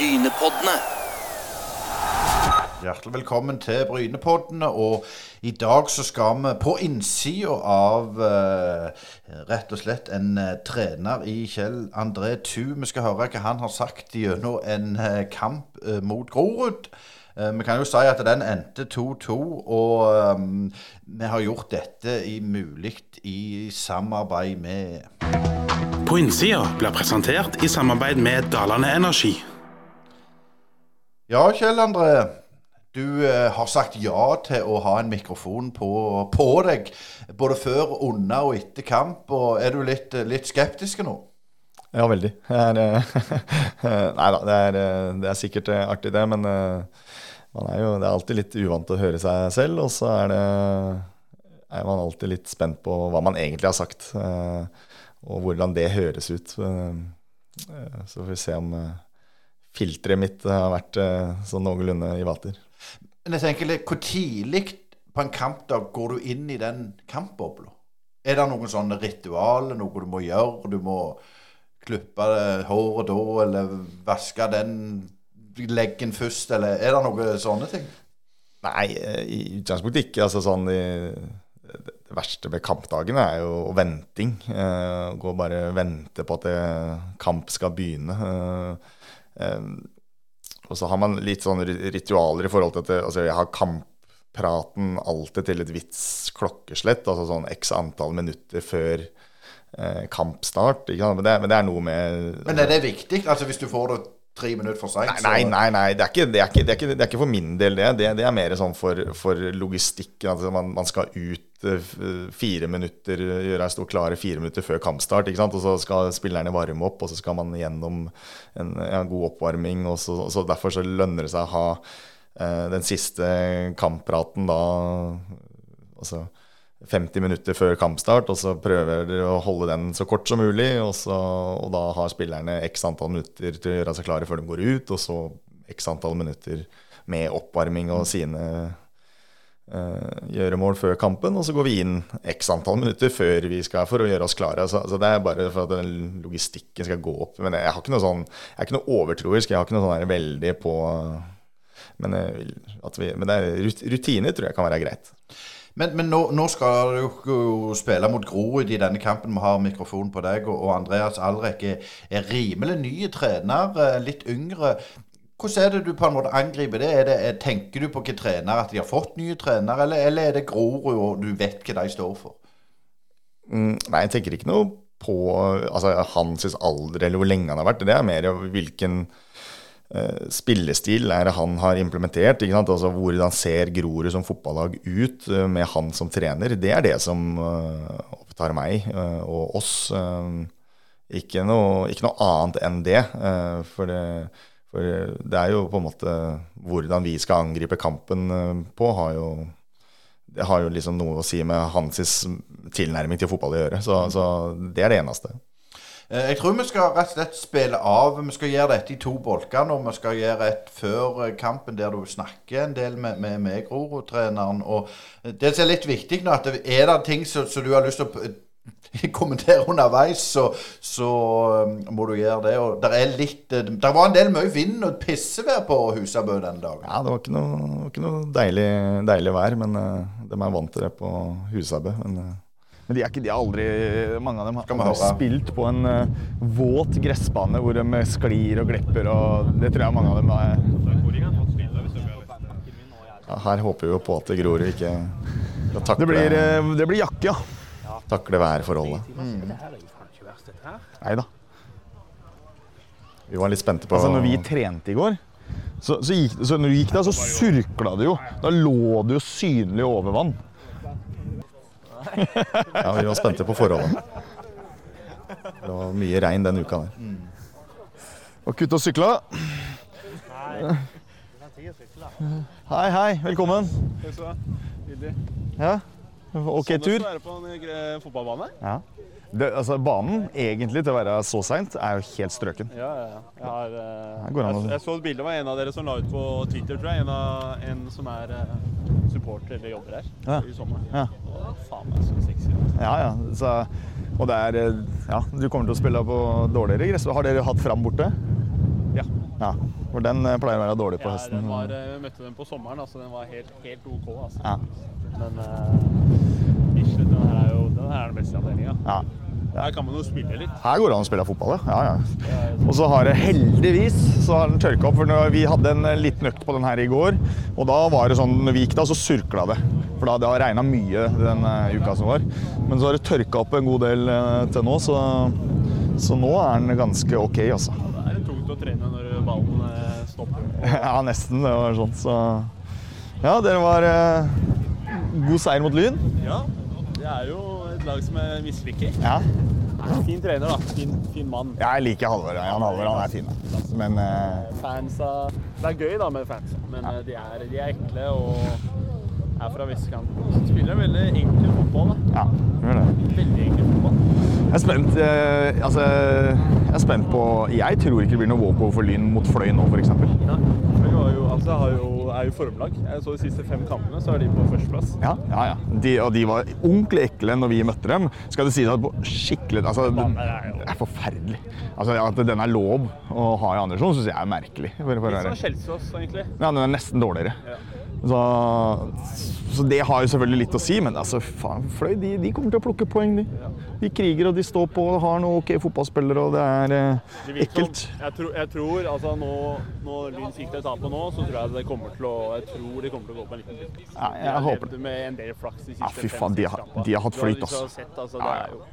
Brynepoddene. Hjertelig velkommen til Brynepoddene. Og i dag så skal vi på innsida av eh, rett og slett en eh, trener i Kjell André Thu. Vi skal høre hva han har sagt gjennom en eh, kamp eh, mot Grorud. Eh, vi kan jo si at den endte 2-2, og um, vi har gjort dette i mulig i samarbeid med På innsida blir presentert i samarbeid med Dalane Energi. Ja, Kjell André. Du eh, har sagt ja til å ha en mikrofon på, på deg, både før, under og etter kamp. og Er du litt, litt skeptisk nå? Ja, veldig. Eh, nei da, det er, eh, det er sikkert eh, artig det, men eh, er jo, det er alltid litt uvant å høre seg selv. Og så er, det, er man alltid litt spent på hva man egentlig har sagt, eh, og hvordan det høres ut. Eh, eh, Så får vi se om eh, filteret mitt har vært eh, sånn noenlunde i vater. Jeg tenker litt, Hvor tidlig på en kampdag går du inn i den kampbobla? Er det noen sånne ritualer, noe du må gjøre? Du må klippe håret da, eller vaske den leggen først, eller er det noen sånne ting? Nei, eh, i utgangspunktet ikke. Altså sånn i, Det verste ved kampdagene er jo venting. Eh, Gå og bare vente på at det, kamp skal begynne. Eh, eh, og så har man litt sånne ritualer i forhold til at altså jeg har kamppraten alltid til et vits klokkeslett. Altså sånn x antall minutter før eh, kampstart. Men, det, men det er noe med Men er det viktig? Altså Hvis du får det tre minutter for seint, Nei, nei, nei. Det, er ikke, det, er ikke, det, er ikke, det er ikke for min del, det. Det, det er mer sånn for, for logistikken. Altså man, man skal ut eh, fire minutter, gjøre seg stå klare fire minutter før kampstart. Ikke sant? Og så skal spillerne varme opp, og så skal man gjennom en en god oppvarming. Og så, så Derfor så lønner det seg å ha eh, den siste kamppraten da altså 50 minutter før kampstart, og så prøver dere å holde den så kort som mulig. Og, så, og da har spillerne x antall minutter til å gjøre seg klare før de går ut, og så x antall minutter med oppvarming og sine uh, gjøremål før kampen. Og så går vi inn x antall minutter før vi skal for å gjøre oss klare. Så, så det er bare for at den logistikken skal gå opp. Men jeg har ikke noe sånn, jeg er ikke noe overtroisk, jeg har ikke noe sånn veldig på men, vil- vi, men det er rut- tror jeg kan være greit. Men, men nå, nå skal du jo spille mot Grorud i denne kampen. Vi har mikrofon på deg, og, og Andreas Alrek er, er rimelig ny trener, eh, litt yngre. Hvordan er det du på en måte angriper det? Det er, tenker du på hvilke trenere, at de har fått nye trenere, eller, eller er det Grorud, og du vet hva de står for? Mm, nei, jeg tenker ikke noe på altså, hans alder eller hvor lenge han har vært. Det er mer hvilken spillestil er det han har implementert. Altså, hvordan ser Grorud som fotballag ut eh, med han som trener? Det er det som eh, opptar meg eh, og oss. eh, ikke, noe, ikke noe annet enn det. eh, for det. For det er jo på en måte hvordan vi skal angripe kampen eh, på, har jo det har jo liksom noe å si med hans tilnærming til fotball å gjøre. Så, så det er det eneste. Eh, Jeg tror vi skal rett og slett spille av. Vi skal gjøre dette i to bolker nå. Vi skal gjøre et før eh, kampen der du snakker en del med, med, med Grorud-treneren. Og eh, det som er litt viktig nå, at det- er det ting som du har lyst til å kommentere underveis, så, så må du gjøre det. Og det er litt Det var en del mye vind og pissevær på Husabø den dagen. Ja, det var ikke noe, ikke noe deilig, deilig vær, men de er vant til det på Husabø. Men, Men de er ikke de har aldri Mange av dem har aldri spilt på en eh, våt gressbane hvor de sklir og glipper, og det tror jeg mange av dem er ja, her håper vi jo på at Grorud ikke skal Det takle, blir, eh, det blir jakke, ja. takle værforholdet. Nei da. Vi var litt spente på Altså, når vi trente i går, så, så, gikk, så når du gikk der, så surkla det jo. Da lå det jo synlig over vann. Ja, vi var spente på forholdene. Det var mye regn den uka der. Og kutt og sykla. Hei, hei. Velkommen. Ja. Ok tur. være på en eh, fotballbane? Ja. Det, altså, banen, egentlig til å være så seint, er jo helt strøken. Ja, ja, ja. Jeg, har, å- jeg, jeg så et bilde av en av dere som la ut på Twitter, tror jeg. En, av, en som er uh, supporter eller jobber her Ja. i sommer. Faen meg så sexy. Ja, ja. Så, og det er eh, Ja, du kommer til å spille på dårligere gress. Har dere hatt Fram borte? Ja. Ja, for den eh, pleier å være dårlig på Ja, høsten. Ja, var, eh, vi møtte den på sommeren, altså den var helt, helt OK. Altså. Ja. Men uh, Bislett, den her er jo den her er den beste avdelinga. Ja. Her kan man jo spille litt. Her går det an å spille fotball, ja. ja, ja. Og så har det heldigvis så har den tørka opp. for Vi hadde en eh, liten økt på den her i går, og da var det sånn når vi gikk da, så surkla det. For da, det har regna mye den eh, uka som var. Men så har det tørka opp en god del eh, til nå, så, så nå er den ganske OK, altså. Det er tungt å trene når ballen stopper. Ja, nesten. Det var sånn, så Ja, dere var eh, god seier mot Lyn. Ja, det er jo et lag som jeg misliker. Ja. Fin trener, da. Fin, fin mann. Jeg liker Halvor. Han, Halvor, han er fin. Men eh, Fansa Det er gøy da med fans, men ja. de, er, de er ekle og er fra vestkanten. Så Spiller veldig enkel fotball. da. ja, det. Veldig enkel fotball. Jeg er spent uh, Altså, jeg er spent på Jeg tror ikke det blir noe walkover for Lyn mot Fløy nå, f.eks. Fløy har jo, altså, har jo, er jo formlag. Jeg så de siste fem kampene, så er de på førsteplass. Ja, ja, ja. De, og de var ordentlig ekle når vi møtte dem. Skal det sies at på skikkelig Altså, det, er forferdelig. Altså, At den er lov å ha i andre divisjon, syns jeg er merkelig. Litt som Kjelsås, egentlig. Ja, den er nesten dårligere. Ja. Så, så det har jo selvfølgelig litt å si, men altså, faen, Fløy de, de kommer til å plukke poeng, de. De kriger og de står på og har noen ok fotballspillere, og det er eh, Det som- ekkelt. Jeg tror, jeg tror altså nå, når Lyn sikter tapet nå, så tror jeg det kommer til å Jeg tror de kommer til å gå på en liten flyt. Ja, jeg har håper levd Med en del flaks de siste Ja, fy faen, de har- de har hatt flyt. Sett, altså, Ja, ja.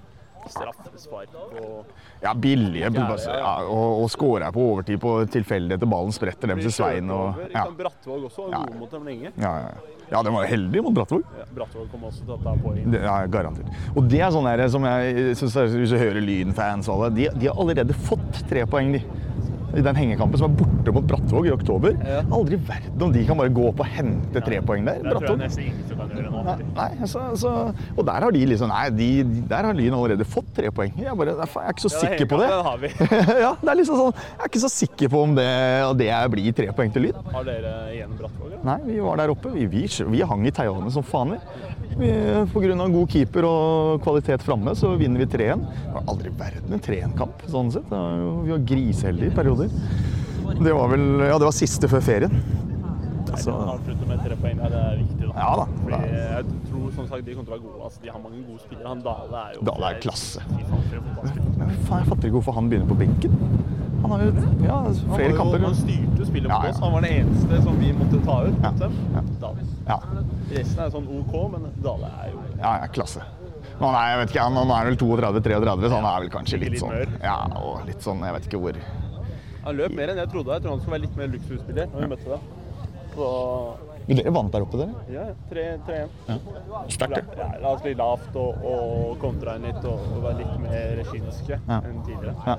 Straffespark og Ja, billige. Ja, Ja, ja, ja. og, og skårer på overtid på tilfeldigheter. Ballen spretter dem til Svein. Og, ja. Brattvåg også var Ja. gode mot dem lenge. Ja, ja, ja. ja, den var heldig mot Brattvåg. Ja, Brattvåg kom også til å ta poeng. Det er garantert. Og det er sånn her som jeg synes Hvis du hører Lyn-fans og alle, de, de har allerede fått tre poeng, de. I den hengekampen som er borte mot Brattvåg i oktober. Ja. Aldri verden om de kan bare gå opp og hente tre poeng der. Det Brattvåg. Nei, nei så, så, og der har de liksom Nei, de, der har Lyn allerede fått tre poeng. Jeg, bare, jeg er ikke så sikker på det. ja, det er liksom sånn Jeg er ikke så sikker på om det, det blir tre poeng til Lyn. Har dere igjen Brattvåg? Nei, vi var der oppe. Vi, vi, vi hang i tauene som grunn av god keeper og kvalitet framme, så vinner vi 3-1. Det var aldri verden en 3-1-kamp, sånn sett. Vi var griseheldige i perioder. Det var vel Ja, det var siste før ferien. Så, Avslutte med tre poeng der, det er viktig. da. Ja da. Fordi jeg tror som sagt de kommer til å være gode. Altså, de har mange gode spillere. Han Dale er jo Dale er klasse. Men faen, jeg fatter ikke hvorfor han begynner på benken. Han har jo ja, Han kamper. jo- Han styrte spillet mot Ja, ja. oss. Han var den eneste som vi måtte ta ut. Ja. mot. Ja. Dale. Ja, Resten er sånn OK, men Dale er jo ja, ja klasse. Men han er, jeg vet ikke, han, er vel 32-33, så han er vel kanskje litt Litt sånn. Ja, og litt sånn Jeg vet ikke hvor Han løp mer enn jeg trodde. Jeg trodde han skulle være litt mer luksusspiller når vi møtte dem. Men dere vant der oppe, dere? ja, 3-1. Sterkt, det. Ja, la oss bli lavt og, og kontra litt og, og være litt mer kyniske Ja. enn tidligere. Ja.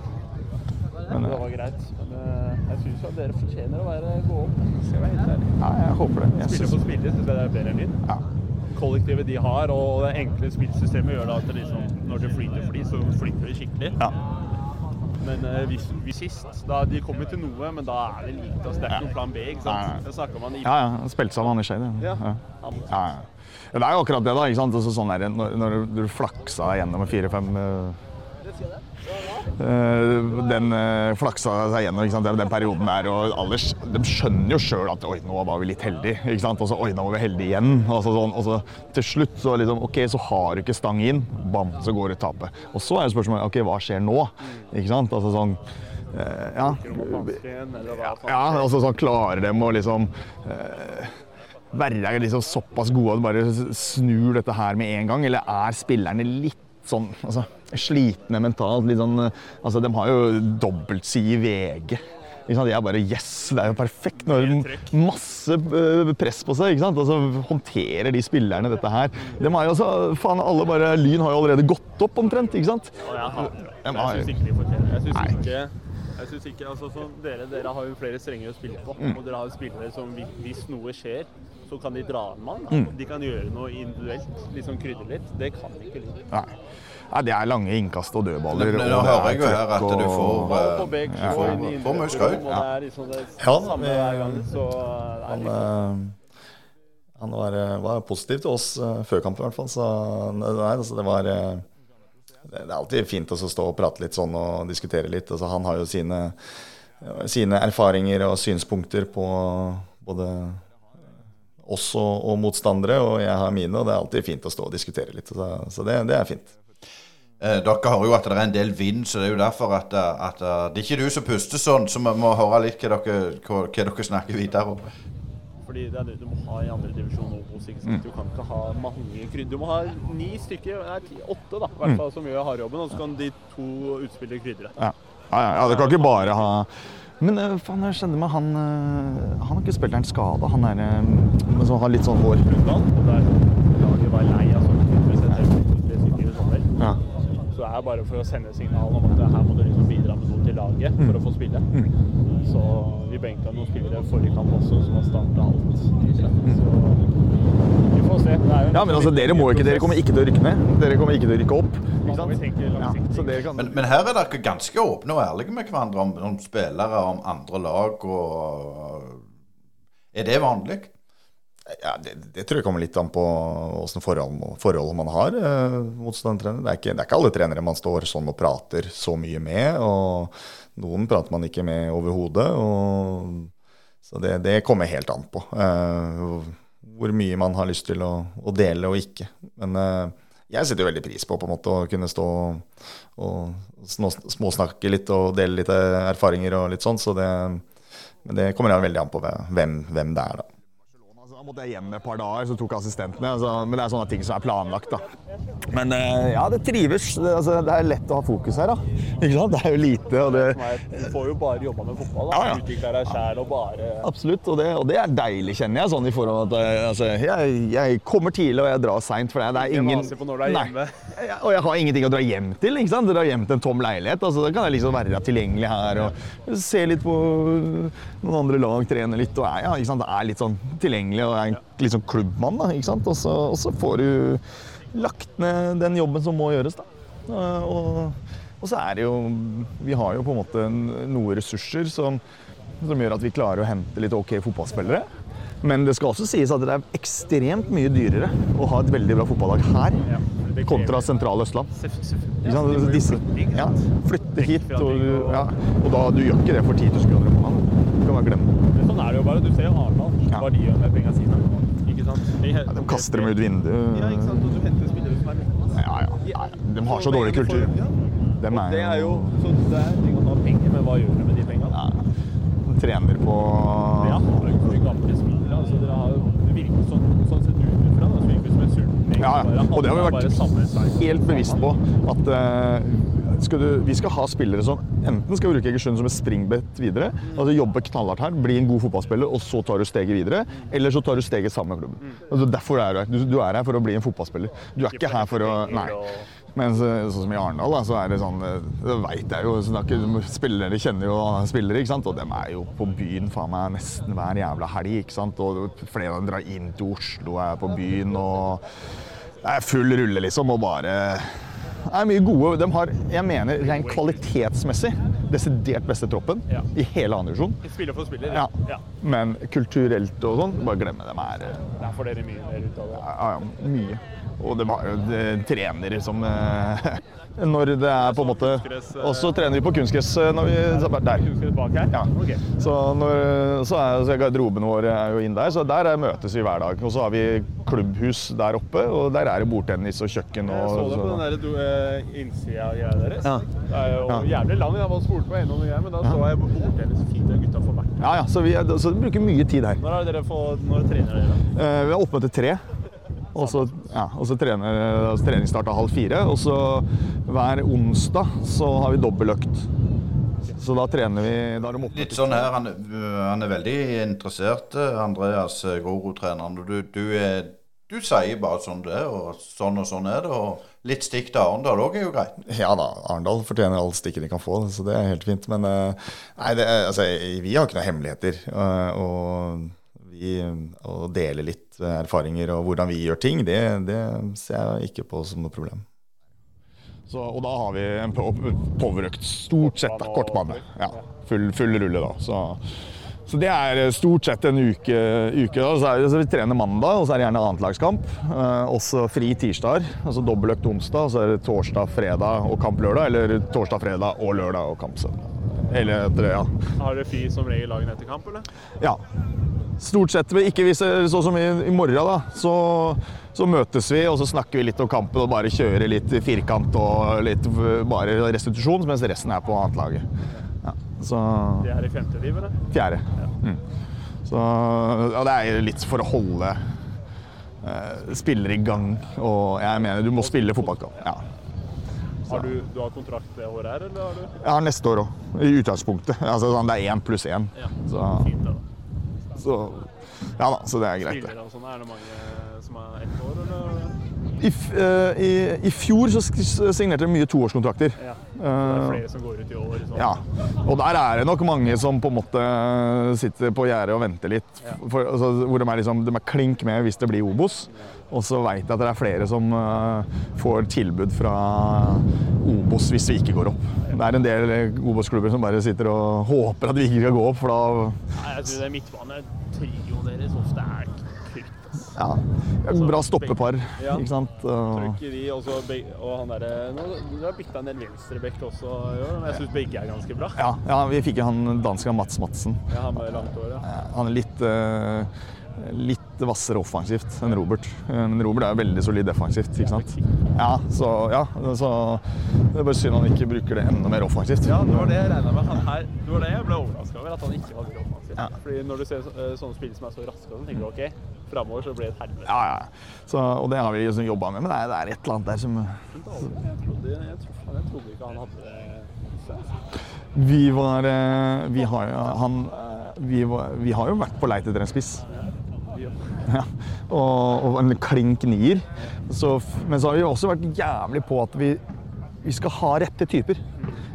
Men, Det eh, var greit. Men eh, jeg syns at dere fortjener å være gå opp. Skal jeg være helt ærlig. ja, jeg håper det. Jeg Spiller for spiller syns jeg det er bedre enn min. ja. Kollektivet de har, og det enkle spillsystemet gjør da at det liksom, når det flyter fly, så flyter det skikkelig. Ja. Men eh, hvis, hvis sist da, De kommer til noe, men da er det lite. Altså, det er ikke noen plan B. ikke sant? Det snakker man i ja, ja. Spilte sammen i Skeid. Ja. Ja. Ja, det er jo akkurat det, da. ikke sant? Altså, sånn der, når, når du flaksa gjennom fire-fem Den uh, flaksa seg gjennom? Den, den perioden der, og alle de skjønner jo sjøl at oi, nå var vi litt heldige. ikke sant? Og så oi, nå var vi heldige igjen. Altså, sånn, og så til slutt så liksom OK, så har du ikke stang inn. Bam, så går du tapet. Og så er jo spørsmålet OK, hva skjer nå? Ikke sant? Altså sånn eh, Ja. Ja, altså sånn klarer dem å liksom eh, være liksom såpass gode at de bare snur dette her med en gang, eller er spillerne litt sånn altså, slitne mentalt? Litt sånn, eh, altså, de har jo dobbeltside i VG. De er bare Yes, det er jo perfekt. Når masse eh, press på seg. ikke sant? Altså, håndterer de spillerne dette her. De har jo altså, faen, alle bare, Lyn har jo allerede gått opp omtrent. ikke sant? Ja, jeg har, det. Jeg syns ikke de fortjener. Jeg syns ikke jeg synes ikke, altså sånn, dere, dere har jo flere strenger å spille på. Mm. Og dere har jo spillere som hvis, hvis noe skjer, så kan de dra en mann. Mm. De kan gjøre noe individuelt, liksom krydre litt. Det kan de ikke Lyn. Nei. Det er lange innkast og dødballer. Nå og det hører er jeg jo her at du får eh, ja, får- får mye og ja. det liksom Ja, vi- Han, eh, han var, eh, var positiv til oss før kampen, i hvert fall. Så nei, altså, det var Det det er alltid fint å stå og prate litt sånn og diskutere litt. Altså, han har jo sine sine erfaringer og synspunkter på både oss og, og, motstandere, og jeg har mine, og det er alltid fint å stå og diskutere litt. Så, så det, det, er fint. Eh, dere hører jo at det er en del vind, så det er jo derfor at, at, at det er ikke du som puster sånn, så vi må høre litt hva dere, hva, hva dere snakker videre om. Fordi det er det du må ha i andre divisjon Obos. Mm. Du kan ikke ha mange krydder. Du må ha ni stykker, nei, åtte da, hvert fall, som gjør hardjobben, og så kan de to utspille krydre. Ja. Ja, ja, ja, det kan ikke bare ha Men uh, faen, jeg skjedde med han Han har ikke spilt en skade, han der som har litt sånn hår. Laget var lei av sånne. Ja. Så det er bare for å sende signal om at her må du liksom bidra med noe til laget mm. for å få spille. Mm. Så vi benka noen spillere forrige kamp også som har starta alt. Så vi får se. ja, men altså, dere må ikke, dere kommer ikke til å rykke ned. Dere kommer ikke til å rykke opp. Ja, men, men, her er dere ganske åpne og ærlige med hverandre om, om spillere, om andre lag. og Er det vanlig? Ja, det, det, tror jeg kommer litt an på åssen forhold, forhold, man har eh, motstandertrener. Det, det, er ikke alle trenere man står sånn og prater så mye med. og Noen prater man ikke med overhodet. Så det, det, kommer helt an på eh, hvor mye man har lyst til å, å dele og ikke. Men eh, jeg setter jo veldig pris på, på en måte, å kunne stå og småsnakke litt og dele litt erfaringer og litt sånn. Så det, men det kommer veldig an på hvem, hvem det er, da måtte jeg hjem et par dager, så tok assistentene. Altså, men det er sånne ting som er planlagt. da. Men eh, ja, det trives. Det, altså, det er lett å ha fokus her, da. Ikke sant? Det er jo lite. og det... Du får jo bare jobba med fotball. da. Ja, ja. Utvikla deg sjæl og bare Absolutt, og det, og det, er deilig, kjenner jeg. sånn i forhold til at eh, altså, jeg, jeg, kommer tidlig og jeg drar seint. For det er ingen på når du er hjemme. Nei, og jeg har ingenting å dra hjem til. ikke sant? Dra hjem til en tom leilighet. altså Da kan jeg liksom være tilgjengelig her og se litt på noen andre lag, trene litt. og ja, ikke sant? Det er litt sånn tilgjengelig. og er en liksom, klubbmann. da, ikke sant? Og så, og så, får du lagt ned den jobben som må gjøres. da. Og, og, så er det jo Vi har jo på en måte noen ressurser som, som gjør at vi klarer å hente litt ok fotballspillere. Men det skal også sies at det er ekstremt mye dyrere å ha et veldig bra fotballag her kontra sentrale Østland. Ja, Disse, ja, flytte hit, og, ja, og da, du gjør ikke det for 10 000 kroner i måneden. Du kan bare glemme det. Sånn er det jo bare. Du ser jo Arendal, hva de gjør med pengene sine. Ja, de kaster dem ut vinduet. Ja, ikke sant? Og du henter spillere som er med. Ja, ja. De har så dårlig kultur. De er det er jo så det er ting å ta penger, men hva gjør du med de pengene? Ja. De trener på Ja, har jo ikke gamle spillere. Altså, dere har jo det virker sånn, sånn sett utenfra. Det virker Ja, ja. Og det har vi vært helt bevisst på. At uh, skal du, vi skal ha spillere som enten skal bruke Egersund som et springbrett videre, altså jobbe knallhardt her, bli en god fotballspiller, og så tar du steget videre, eller så tar du steget sammen med klubben. Altså derfor er du her. Du, er her for å bli en fotballspiller. Du er ikke her for å Nei. Men sånn som i Arendal, så er det sånn Det veit jeg jo. Ikke, spillere kjenner jo spillere, ikke sant. Og dem er jo på byen faen meg nesten hver jævla helg, ikke sant. Og flere av dem drar inn til Oslo og er på byen og Det er full rulle, liksom, og bare er mye gode. De har, jeg mener, rent kvalitetsmessig desidert beste troppen ja. i hele andre divisjon. Spiller for spiller. Ja. ja. Men kulturelt og sånn, bare glemme dem. Er, Der får dere mye mer ut av det. Ja, ja, mye. Og de har jo trenere som eh, når det er på en måte Og så trener vi på kunstgress eh, når vi er der. bak her? Ja. Så, når, så er så garderoben vår er jo inn der, så der møtes vi hver dag. Og så har vi klubbhus der oppe, og der er det bordtennis og kjøkken. Og, jeg så det på den der uh, innsida-greia deres. Ja. Det er jo ja. jævlig lang. Jeg var spurt på en og noe, men da så jeg bordtennis. Fint gutta får vært Ja, ja, så vi, så vi bruker mye tid her. Når, er dere for, når trener dere? Vi er oppmøte tre. Og så, ja, og så trener, altså, treningsstart halv fire. Og så hver onsdag så har vi dobbeltøkt. Så da trener vi da er Litt sånn her, han, han, er veldig interessert, Andreas Grorud-treneren. Du, du, du, sier bare sånn det er, og sånn og sånn er det. Og litt stikk til Arendal òg er jo greit. Ja da, Arendal fortjener alle stikkene de kan få, så det er helt fint. Men eh, nei, det, altså, vi har ikke noen hemmeligheter. Eh, og vi, å dele litt erfaringer og hvordan vi gjør ting, det, det ser jeg ikke på som noe problem. Så, og da har vi en powerøkt. Stort sett da, kortbane. Ja, full, full, rulle da. Så, så, det er stort sett en uke. uke så Vi trener mandag, og så er det gjerne annetlagskamp. Eh, også fri tirsdag, altså dobbeltøkt onsdag. Og så er det torsdag, fredag og kamp lørdag. Eller torsdag, fredag og lørdag og kamp søndag. Eller etter, ja. Har dere fri som regel dagen etter kamp, eller? Ja. Stort sett. men Ikke hvis, sånn som i, i morgen, da. Så, så møtes vi og så snakker vi litt om kampen og bare kjører litt firkant og litt eh, bare restitusjon, mens resten er på annet laget. Ja, så Det er i femte liv, eller? fjerde. Mm. Så ja, det er litt for å holde uh, spillere i gang. Og jeg mener du må spille fotballkamp. Ja. Har du, du har kontrakt det året her, eller har du? Jeg har neste år òg, i utgangspunktet. Altså, sånn, det er én pluss én. Ja. Så, Fint, da. så ja da, så det er greit. det. Spillere og sånn, er det mange som er ett år, eller? I, eh, i, I fjor så signerte jeg mye toårskontrakter. Ja. Det er Eh, flere som går ut i år. Sånn. ja. Og der er det nok mange som på en måte sitter på gjerdet og venter litt. For, altså, hvor de er, liksom, de er klink med hvis det blir Obos. Og så veit jeg at det er flere som eh, får tilbud fra Obos hvis vi ikke går opp. Det er en del Obos-klubber som bare sitter og håper at vi ikke skal gå opp, for da Nei, jeg tror det midtbanetrioen deres ofte er. Ja. Bra stoppepar, Ja. ikke sant. Og- Trøkker de, og, han derre du har bytta en del venstrebekk også i år, men jeg syns begge er ganske bra. Ja, ja, vi fikk jo han danska Mats Madsen. Ja, Han med langt hår, ja. Han er litt, eh, litt hvassere offensivt enn Robert. Eh, Men Robert er veldig solid defensivt. ikke sant? Ja, så, ja, så det er bare synd han ikke bruker det enda mer offensivt. Ja, det var det jeg regna med. Han her, det var det jeg ble overraska over, at han ikke var så offensiv. Ja. Fordi når du ser eh, sånne spill som er så raske, så tenker du OK, framover så blir det et helvete. Ja, ja. Så, og det har vi liksom jobba med, men det er, det er et eller annet der som Jeg trodde, jeg, trodde, jeg trodde ikke han hadde det. Vi var eh, Vi har, han, eh, vi, var, vi har jo vært på leit etter en spiss. Ja, og, og en klink nier. Så, men så har vi også vært jævlig på at vi, vi skal ha rette typer.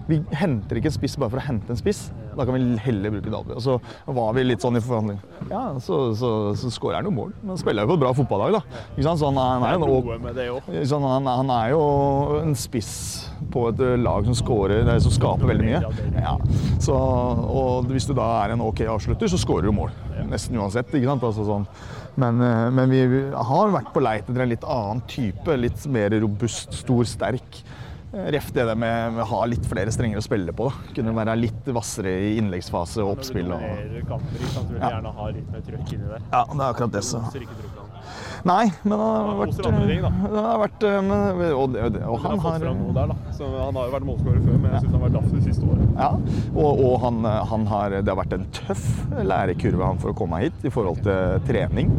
Vi henter ikke en spiss bare for å hente en spiss. Da kan vi heller bruke Dalby. Og så var vi litt sånn i forhandling. Ja, så, så, så skårer han jo mål. Men spiller jo på et bra fotballag, da. Ikke sant? Så han, han er jo. Sånn, han, han er jo en spiss på et eh, lag som scorer, det er- som skaper veldig mye. Ja. Så, og hvis du da er en OK avslutter, så skårer du mål. Nesten uansett. ikke sant? Altså, sånn. Men, eh, men vi har vært på leit etter en litt annen type. Litt mer robust, stor, sterk. Eh, Ref det der med, å ha litt flere strenger å spille på. da. Kunne være litt hvassere i innleggsfase og oppspill. Og, Dominerer kamper, ikke sant? Du vil Ja. gjerne ha litt mer trøkk inni der. ja, det er akkurat det. Så. Nei, men han Han har vært ting. Det har vært eh, men, og, og, og Han har der. Så han har jo vært målskårer før, men jeg syns han har vært daff det siste året. Ja, og, og han, han har, det har vært en tøff lærekurve han for å komme hit i forhold til trening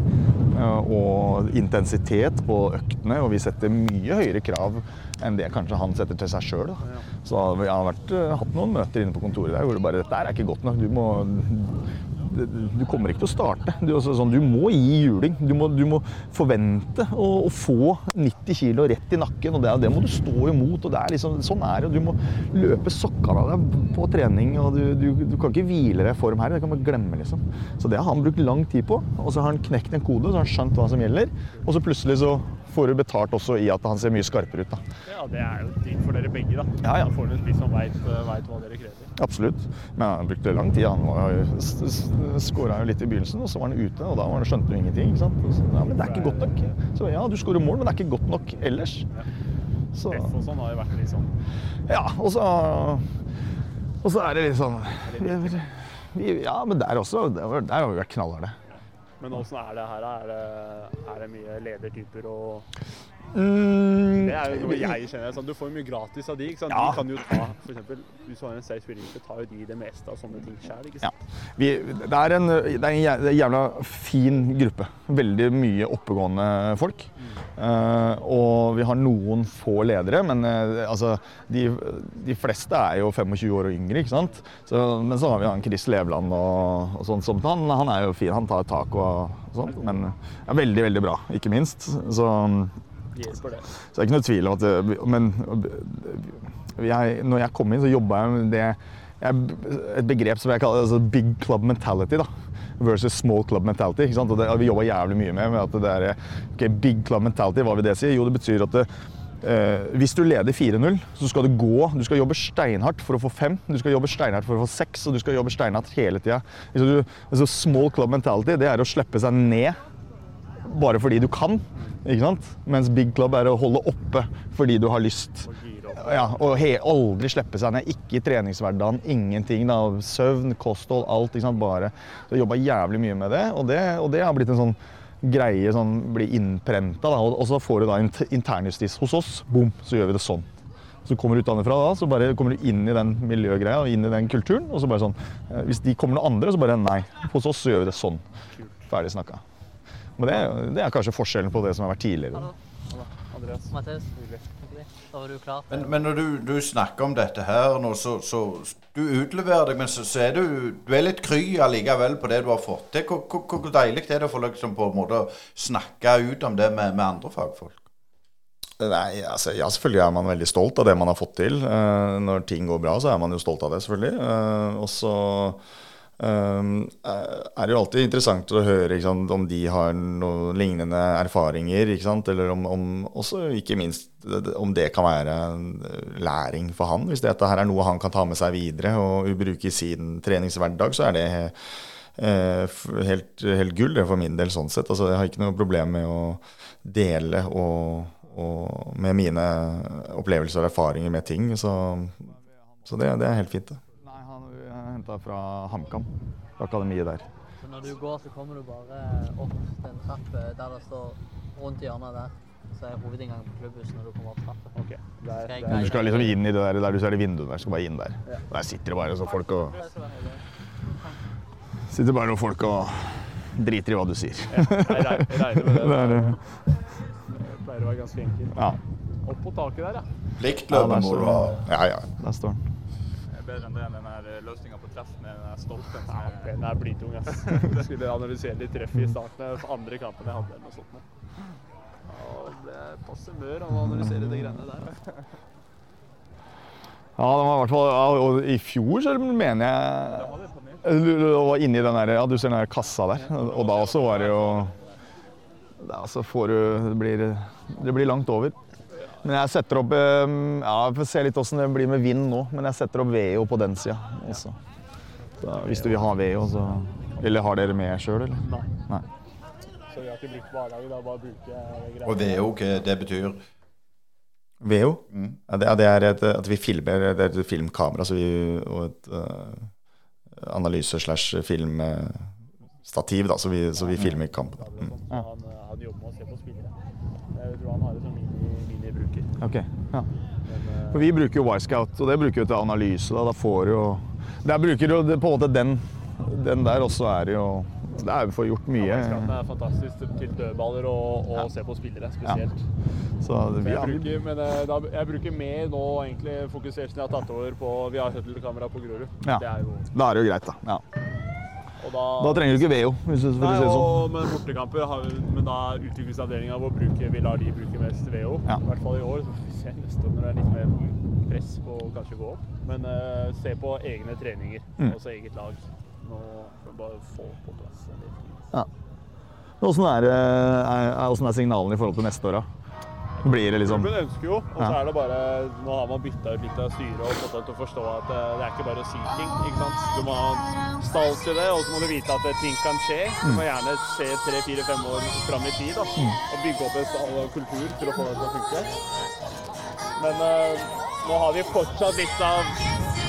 eh, og intensitet på øktene. Og vi setter mye høyere krav enn det kanskje han setter til seg sjøl. Så vi har vært, eh, hatt noen møter inne på kontoret der hvor det bare Dette er ikke godt nok. Du må du kommer ikke til å starte. Du, altså, sånn, du må gi juling. Du må, du må forvente å, å få 90 kg rett i nakken. og Det, det må du stå imot. og det er liksom, Sånn er det. Du må løpe sokkene av deg på trening. og du, du, du kan ikke hvile deg i form her. Det kan man glemme. liksom. Så det har han brukt lang tid på. Og så har han knekt en kode, så har han skjønt hva som gjelder. Og så plutselig så får du betalt også i at han ser mye skarpere ut. da. Ja, det er jo digg for dere begge, da. Ja, ja. Da får du en spiss som veit hva dere krever. Absolutt. Men han brukte lang tid. Han skåra jo litt i begynnelsen, og så var han ute. Og da skjønte han ingenting. ikke sant? Så, ja, men det er ikke godt nok. Så ja, du skårer mål, men det er ikke godt nok ellers. Så, F og sånn har jo vært litt sånn ja, og så Og så er det litt sånn vi, Ja, men der også. Der har vi vært knallharde. Men åssen er det her? Er det, er det mye ledertyper og Mm, Det er jo noe jeg kjenner. Sånn, du får jo mye gratis av de. ikke sant? Ja. De kan jo ta, for eksempel, Hvis du har en safe release, tar jo de det meste av sånne ting sjøl. Ja. Vi, det, er en, det er en jævla fin gruppe. Veldig mye oppegående folk. Uh, og vi har noen få ledere, men uh, altså, de, de fleste er jo 25 år og yngre. ikke sant? Så, men så har vi han Chris Levland og, og sånt som han. Han er jo fin, han tar tak og, sånt. Men er veldig, veldig bra, ikke minst. Så. Så det er ikke noe tvil om at det, Men jeg, når jeg kom inn, så jobba jeg med det jeg, et begrep som jeg kaller altså big club mentality. da, Versus small club mentality. ikke sant? Og det vi jobba jævlig mye med. med at det er, ok, Big club mentality, hva vil det si? Jo, det betyr at det, eh, hvis du leder 4-0, så skal du gå Du skal jobbe steinhardt for å få fem, du skal jobbe steinhardt for å få seks, og du skal jobbe steinhardt hele tida. Altså, small club mentality det er å slippe seg ned bare fordi du kan. ikke sant? Mens big club er å holde oppe fordi du har lyst. Ja, og aldri slippe seg ned. Ikke i treningshverdagen, ingenting. da, Søvn, kosthold, alt. ikke sant, bare. Så jeg jobba jævlig mye med det, og det, og det har blitt en sånn greie sånn, blir innprenta. Og og så får du da internjustis hos oss. Bom, så gjør vi det sånn. Så kommer du utenfra da, så bare kommer du inn i den miljøgreia og inn i den kulturen. Og så bare sånn eh, Hvis de kommer noen andre, så bare nei. Hos oss så gjør vi det sånn. Ferdig snakka. Men det, er- det er kanskje forskjellen på det som har vært tidligere. Hallo. Andreas. Mathias. Da var du klar. Men, men når du, du snakker om dette her nå, så, så Du utleverer deg, men så, så er du Du er litt kry allikevel på det du har fått til. Hvor, hvor, hvor deilig er det å få liksom på en måte snakke ut om det med, med andre fagfolk? Nei, altså, ja, selvfølgelig er man veldig stolt av det man har fått til. Eh, når ting går bra, så er man jo stolt av det, selvfølgelig. Eh, og så eh, er det jo alltid interessant å høre sant, om de har noen lignende erfaringer. Sant? Eller om, om også ikke minst om det kan være en læring for han. Hvis dette her er noe han kan ta med seg videre og bruke i sin treningshverdag, så er det eh, helt, helt gull for min del sånn sett. Altså, jeg har ikke noe problem med å dele og, og med mine opplevelser og erfaringer med ting. Så, så det, det er helt fint. det. Er henta fra HamKam. Akademiet der. Så når du går, så kommer du bare opp den trappa eh, der det står rundt hjørnet der. Så er hovedinngangen på klubbhuset når du kommer opp trappa. Okay. Du skal liksom inn i det der, der du ser det vinduet der. Skal bare inn der. Der sitter det bare så folk og Sitter bare noen folk og driter i hva du sier. regner, jeg regner med det. Det er det. Det pleier å være ganske enkelt. Ja, Opp på taket der, ja. Pliktløpet Ja, må det du ha. Ja, ja. der står den. Bedre enn det enn den løsninga på treff med den stolpen. Ja, den er blytung, ass. Skulle analysere litt treff i starten av andre kampen jeg hadde. eller noe sånt. Ja, det ble passe mør av å analysere de greiene der. Ja, det var i hvert fall og I fjor så mener jeg Du du var inni den der, ja, du ser den der kassa der. Og da også var det jo Da så får du Det blir, det blir langt over. Men jeg setter opp eh, Ja, vi får se litt åssen det blir med vind nå. Men jeg setter opp VO på den sida også. Så hvis du vil ha VO, så Eller har dere med sjøl, eller? Nei. Nei. Så vi har ikke brukt barnehage, da bare bruke greier. Og hva det betyr VO? Ja, det, det er et, at vi filmer Det er et filmkamera så vi, og et uh, analyse slash filmstativ, da, så vi, så vi filmer kampen. Mm. Så han, jobber med å se på spillere. Jeg tror han har det som mini- minibruker. Ok, ja. Men eh, For vi bruker jo Wisecout, og det bruker vi til analyse. Da, da får jo Der bruker du på en måte den, den der, også er jo Det er jo for gjort mye. Ja, er fantastisk til dødballer og, og se på spillere spesielt. Ja. Så vi jeg, bruker, men eh, da, jeg bruker mer nå egentlig fokusert siden jeg har tatt over på Vi har shuttle-kamera på Grorud. Ja. Det er jo Da er det jo greit, da. Ja. Da, Da trenger du ikke VO, hvis du for å Nei, si det sånn. og med bortekamper har vi, men da er utviklingsavdelinga hvor bruker, vi lar de bruke mest VO. Ja. I hvert fall i år. Så får vi se neste år når det er litt mer press på å kanskje gå opp. Men uh, se på egne treninger, Mm. altså eget lag. Nå bare få på plass en del ting. Ja. Åssen er, er, er, hvordan er signalene i forhold til neste år, da? Blir det liksom Klubben ønsker jo, og så er det bare Nå har man bytta ut litt av styret og fått dem til å forstå at eh, det er ikke bare ting. ikke sant? Du må ha stall til det, og så må du vite at eh, ting kan skje. Du Mm. må gjerne se tre, fire, fem år fram i tid da, og bygge opp en stall og kultur til å få det til å funke. Men eh, nå har vi fortsatt litt av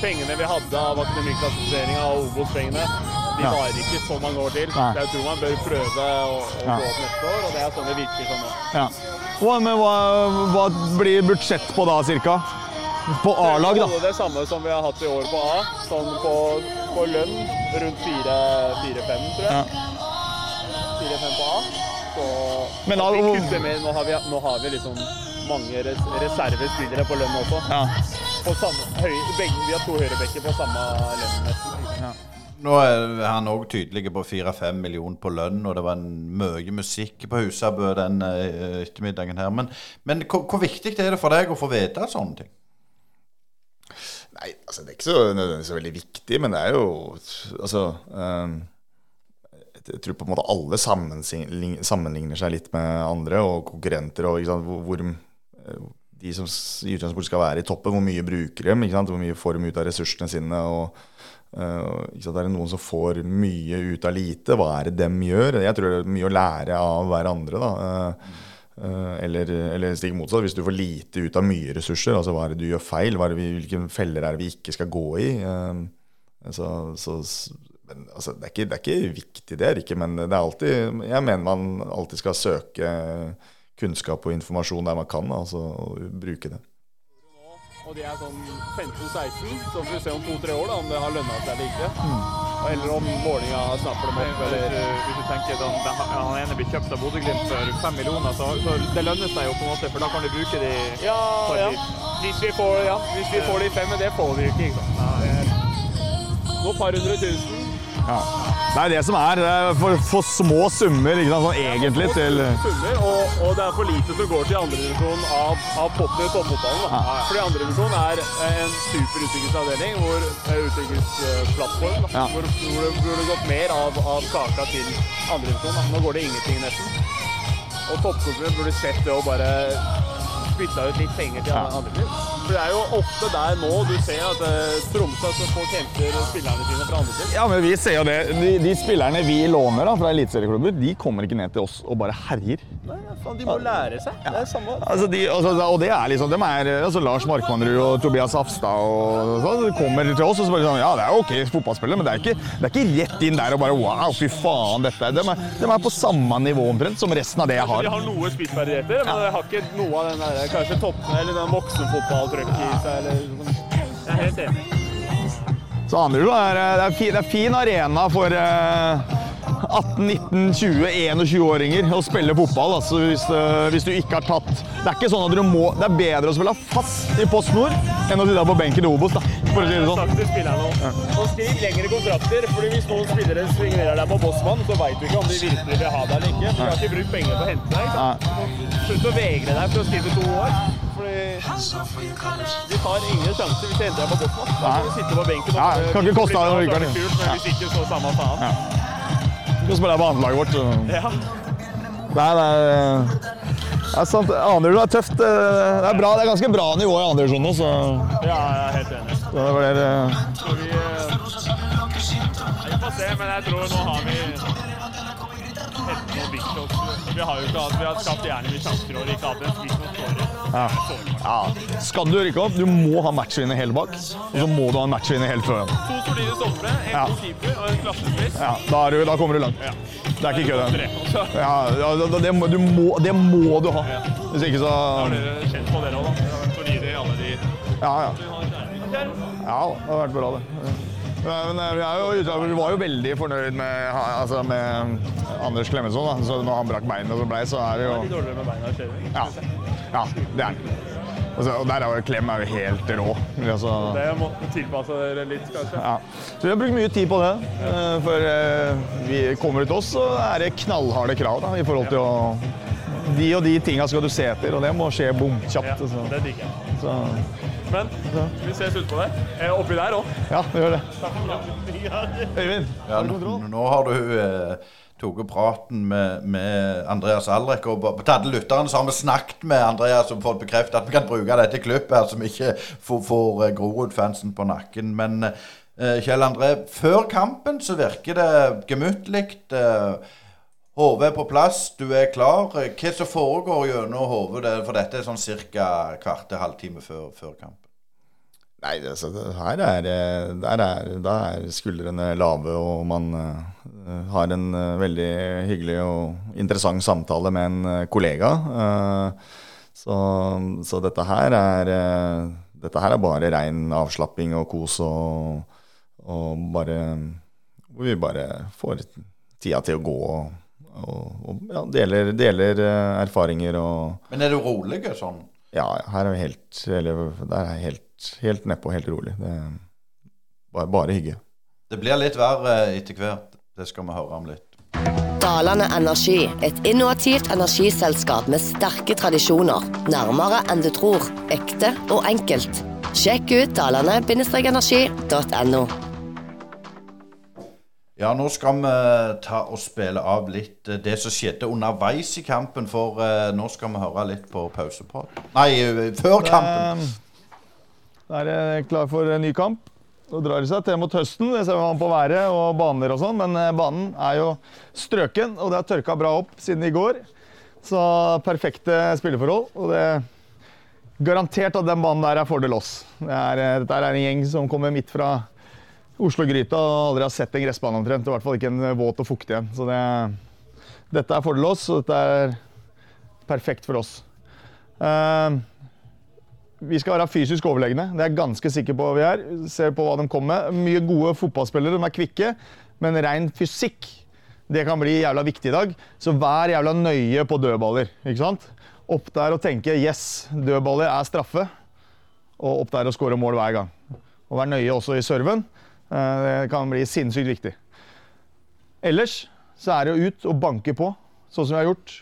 pengene vi hadde av akademiklassifiseringa og Obos-pengene. De varer ikke så mange år til. Nei. Jeg tror man bør prøve å, å gå opp neste år, og det er sånn det virker som nå. ja. hva, Men hva, hva blir budsjett på da, cirka? På A-lag, da? Det samme som vi har hatt i år på A. Sånn på, på lønn rundt 4-5, tror jeg. Ja. 4-5 på A. Så Men da- vi kutter mer. Nå har vi, nå har vi liksom mange res reservespillere på lønn også. Ja. På samme, høy, begge, vi har to høyrebekker på samme lønn. Nå er han òg tydelig på 4-5 millioner på lønn, og det var en mye musikk på Husabø den eh, ettermiddagen her. Men, men hvor, hvor viktig er det for deg å få vite sånne ting? Nei, altså det er ikke så nødvendigvis så veldig viktig, men det er jo Altså um, Jeg tror på en måte alle sammenligner seg litt med andre og konkurrenter, og sant, hvor, hvor eh, de som i utgangspunktet skal være i toppen, hvor mye bruker dem, hvor mye får de ut av ressursene sine. og eh, sant, Er det noen som får mye ut av lite? Hva er det dem gjør? Jeg tror det er mye å lære av hverandre. da. Eh, Eh, eller, eller stikk motsatt, hvis du får lite ut av mye ressurser, altså hva er det du gjør feil, det vi, hvilke feller er det vi ikke skal gå i? Så, så men, altså, det, er ikke, det, er ikke, viktig, det er ikke, men det er alltid, jeg mener man alltid skal søke kunnskap og informasjon der man kan, altså, og bruke det. Og de er sånn 15-16, så får vi se om to-tre år da, om det har lønna seg eller ikke. Mm. Eller om målinga snapper dem opp. Eller... Hvis du tenker sånn, Han ene blir kjøpt av Bodø-Glimt for fem millioner, så, så, det lønner seg jo på en måte, for da kan du bruke de ja, ja. Hvis vi får, ja, hvis vi får de fem, men det får vi ikke. ikke sant? Nei, Noen par hundre tusen ja. Det er det som er. Det for, for små summer sånn egentlig til summer, og, og, det er for lite som går til andredivisjon av, av toppfotballen. Ja. Fordi andredivisjon er en super utviklingsavdeling, hvor utviklingsplattform, ja. hvor, hvor det burde gått mer av, av kaka til andredivisjon. Nå går det ingenting, nesten. Og toppklubben burde sett det og bare spytta ut litt penger til andre klubb. For det er jo ofte der nå du ser at uh, Tromsø så folk henter spillerne sine fra andre til. Ja, men vi ser jo det. De, de spillerne vi låner da, fra eliteserieklubber, de kommer ikke ned til oss og bare herjer. Nei, faen, De må lære seg. Ja. Det er samme. Altså, de, altså, og det er liksom, er altså, Lars Markmannrud og Tobias Afstad og så, kommer til oss og så bare sånn Ja, det er ok fotballspillere, men det er, ikke, det er ikke rett inn der og bare wow, fy faen, dette De er, de er på samme nivå omtrent som resten av det jeg har. De har noe spissferdigheter, men de har ikke noe av den der, kanskje toppen eller den voksenfotballen i seg. Eller, jeg er helt enig. Så Anderud er, det er, fin, det er fin arena for uh, 18, 19, 20, 21-åringer å spille fotball. Altså, hvis, uh, hvis, du ikke har tatt Det er ikke sånn at du må Det er bedre å spille fast i Post Nord enn å sitte på benken i Obos. da, for å si det sånn. Ja. Og skriv lengre kontrakter, for hvis noen spillere signerer deg på Bossmann, så veit du ikke om de virkelig vil ha deg eller ikke. For du har ikke brukt penger på å hente deg. Slutt å vegre deg for å skrive to år. Vi tar ingen sjanser hvis de henter deg på Bossmann. Da kan du sitte på benken og ja, kan ikke koste deg noe. Men hvis ikke, så samme faen. Ja. Skal spille på annetlaget vårt. Så. Ja. Nei, det er, det er sant. Andredivisjon er tøft. Det er, bra, det er ganske bra nivå i andredivisjon nå, så Ja, jeg er helt enig. Så det så vi, vi får se, men jeg tror nå har vi Vi har jo ikke hatt, vi har skapt gjerne mye sjanser og ikke hatt en spiss skårer. Ja. ja. Skal du rykke opp, du må ha matchvinner helt bak, og så må du ha en matchvinner helt foran. To solide stoppere, en ja. keeper og en klassespiss. Ja, da, du, da, kommer du langt. Ja. Det er ikke kødd. Ja, det, det, må, det, må, du ha. Hvis ikke så Da har dere kjent på dere òg, da. Fordi det alle de Ja, ja. Ja, det har vært bra, det. Men eh, vi, var jo veldig fornøyd med, altså med Anders Klemetsson. Så når han brakk beinet som så blei, så er det jo Litt dårligere med beina ja. ja, det er. Altså, og der er jo Klem er jo helt rå. Altså, det må tilpasse dere litt, kanskje. Ja. Så vi har brukt mye tid på det. Ja. for eh, vi kommer til oss, så er det knallharde krav da, i forhold til å De og de tinga skal du se etter, og det må skje bomkjapt. Ja, altså. det digger jeg. Men vi ses utpå der. Oppi der òg. Ja, vi gjør det. Øyvind, ja, nå, nå har du eh, tatt praten med, med, Andreas Alrek. Og på alle lytterne så har vi snakket med Andreas og fått bekreftet at vi kan bruke dette klippet her, som ikke får, får eh, Grorud-fansen på nakken. Men eh, Kjell André, før kampen så virker det gemyttlig. Eh, Hodet er på plass, du er klar. Hva som foregår gjennom hodet? For dette er sånn ca. kvarte halvtime før, før kamp. Nei, det, her er, der er, der er skuldrene lave, og man uh, har en uh, veldig hyggelig og interessant samtale med en uh, kollega. Så, så, dette her er Dette her er bare rein avslapping og kos og, og bare Hvor vi bare får tida til å gå og, og ja, deler, deler erfaringer og Men er du rolig sånn? Ja, her er vi helt, eller, der er helt helt nedpå, helt rolig. Det er bare, bare hygge. Det blir litt verre etter hvert. Det skal vi høre om litt. Dalane Energi, et innovativt energiselskap med sterke tradisjoner. Nærmere enn du tror. Ekte og enkelt. Sjekk ut dalane-energi.no. Ja, nå skal vi ta og spille av litt eh, det som skjedde underveis i kampen, for uh, nå skal vi høre litt på pausepod. Nei, før kampen. Da er det klar for en ny kamp. Nå drar det seg til mot høsten. Det ser man på været og baner og sånn. Men eh, banen er jo strøken, og det har tørka bra opp siden i går. Så perfekte spilleforhold. Og det er garantert at den banen der er fordel oss. Det er, eh, dette er en gjeng som kommer midt fra Oslo-gryta og aldri har sett en gressbane omtrent. I hvert fall ikke en våt og fuktig en. Så det, dette er fordel oss, og dette er perfekt for oss. Uh, vi skal være fysisk overlegne. Det er jeg ganske sikker på vi er. Ser på hva de kommer med. Mye gode fotballspillere, de er kvikke, men ren fysikk det kan bli jævla viktig i dag. Så vær jævla nøye på dødballer. ikke sant? Opp der og tenke 'yes, dødballer er straffe', og opp der og skåre mål hver gang. Og vær nøye også i serven. Eh, Det kan bli sinnssykt viktig. Ellers så er det å ut og banke på, sånn som vi har gjort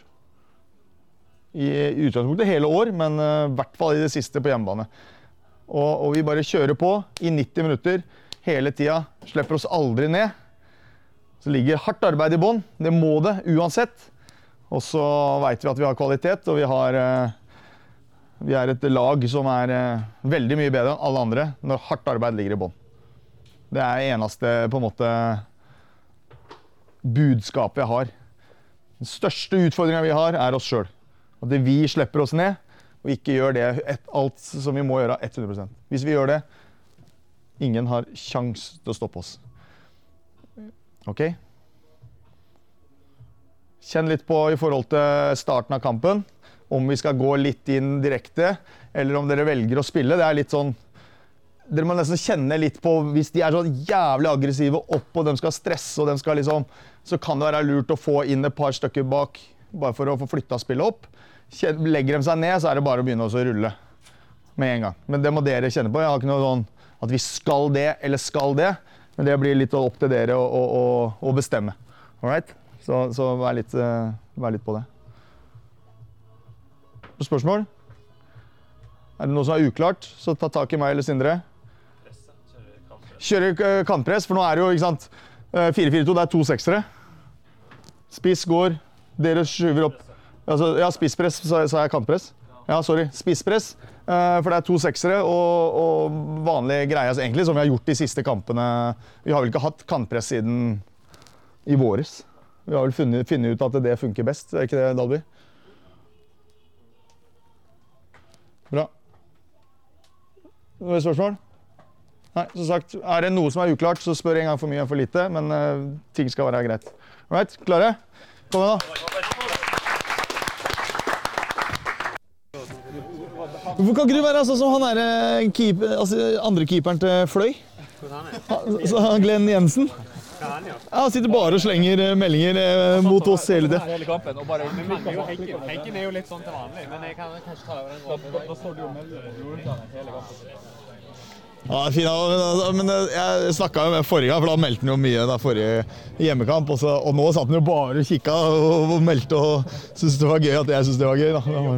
i utgangspunktet hele år, men eh, i hvert fall i det siste på hjemmebane. Og, og vi bare kjører på i 90 minutter hele tida. Slipper oss aldri ned. Så ligger hardt arbeid i bånn. Det må det uansett. Og så veit vi at vi har kvalitet, og vi har eh, Vi er et lag som er veldig mye bedre enn alle andre når hardt arbeid ligger i bånn. Det er eneste på en måte budskapet jeg har. Den største utfordringa vi har, er oss sjøl. At vi slipper oss ned og ikke gjør det et, alt som vi må gjøre 100 Hvis vi gjør det Ingen har kjangs til å stoppe oss. OK? Kjenn litt på i forhold til starten av kampen. Om vi skal gå litt inn direkte, eller om dere velger å spille. Det er litt sånn Dere må nesten kjenne litt på Hvis de er så jævlig aggressive opp og de skal stresse, og de skal liksom, så kan det være lurt å få inn et par stykker bak, bare for å få flytta spillet opp. Legger de seg ned, så er det bare å begynne å rulle med en gang. Men det må dere kjenne på. Jeg har ikke noe sånn at vi skal det eller skal det. Men det blir litt opp til dere å, å, å, bestemme. All right? Så, så vær, litt, eh, vær litt på det. Spørsmål? Er det noe som er uklart, så ta tak i meg eller Sindre. Kjøre eh, kantpress, for nå er det jo ikke sant, eh, 4-4-2, det er to seksere. Spiss går, dere skyver opp. Altså, ja, spisspress, sa jeg kantpress? Ja, sorry. Spisspress. Eh, for det er to seksere og, og vanlig greie, altså, egentlig, som vi har gjort de siste kampene. Vi har vel ikke hatt kantpress siden i våres. Vi har vel funnet, funnet ut at det funker best, er ikke det, Dalby? Bra. Noen spørsmål? Nei, som sagt, Er det noe som er uklart, så spør en gang for mye enn for lite. Men uh, ting skal være greit. All right, klare? Kom igjen, da. Hvorfor kan ikke du være sånn som han er, keep, altså, andre keeperen til Fløy? Han- så han Glenn Jensen? Ja, Han sitter bare og slenger eh, meldinger eh, mot oss hele tida. hele kampen. Og bare Henken, Henken er jo litt sånn til vanlig, men jeg kan kanskje ta over den rollen. Ja, fin, men eh, jeg snakka jo med forrige gang, for da meldte han jo mye da forrige hjemmekamp. Og, så, og nå satt han jo bare og kikka og, og meldte og syntes det var gøy at jeg syntes det var gøy. da. Det var...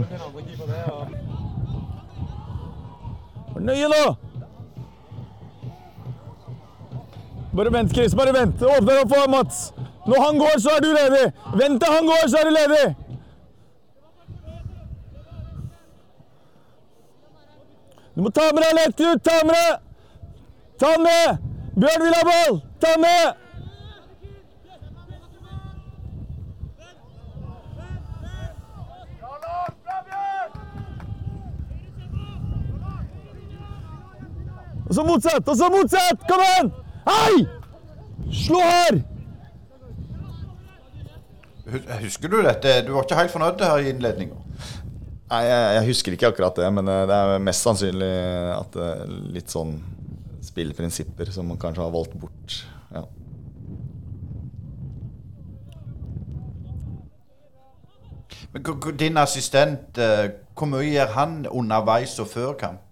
Nøye nå! Bare vent, Chris. Bare vent. Åpner opp for Mats. Når han går, så er du ledig. Vent til han går, så er du ledig. Du må ta med deg lett ut! Ta med deg! Ta med! Bjørn vil ha ball! Ta med! Og så motsatt! Og så motsatt! Kom igjen! Hei! Slå her! Husker du dette? Du var ikke helt fornøyd her i innledninga. Nei, jeg, jeg husker ikke akkurat det, men eh, det er mest sannsynlig at det er litt sånn spillprinsipper som man kanskje har valgt bort. Ja. Men din assistent, eh, hvor mye gjør han underveis og før kamp?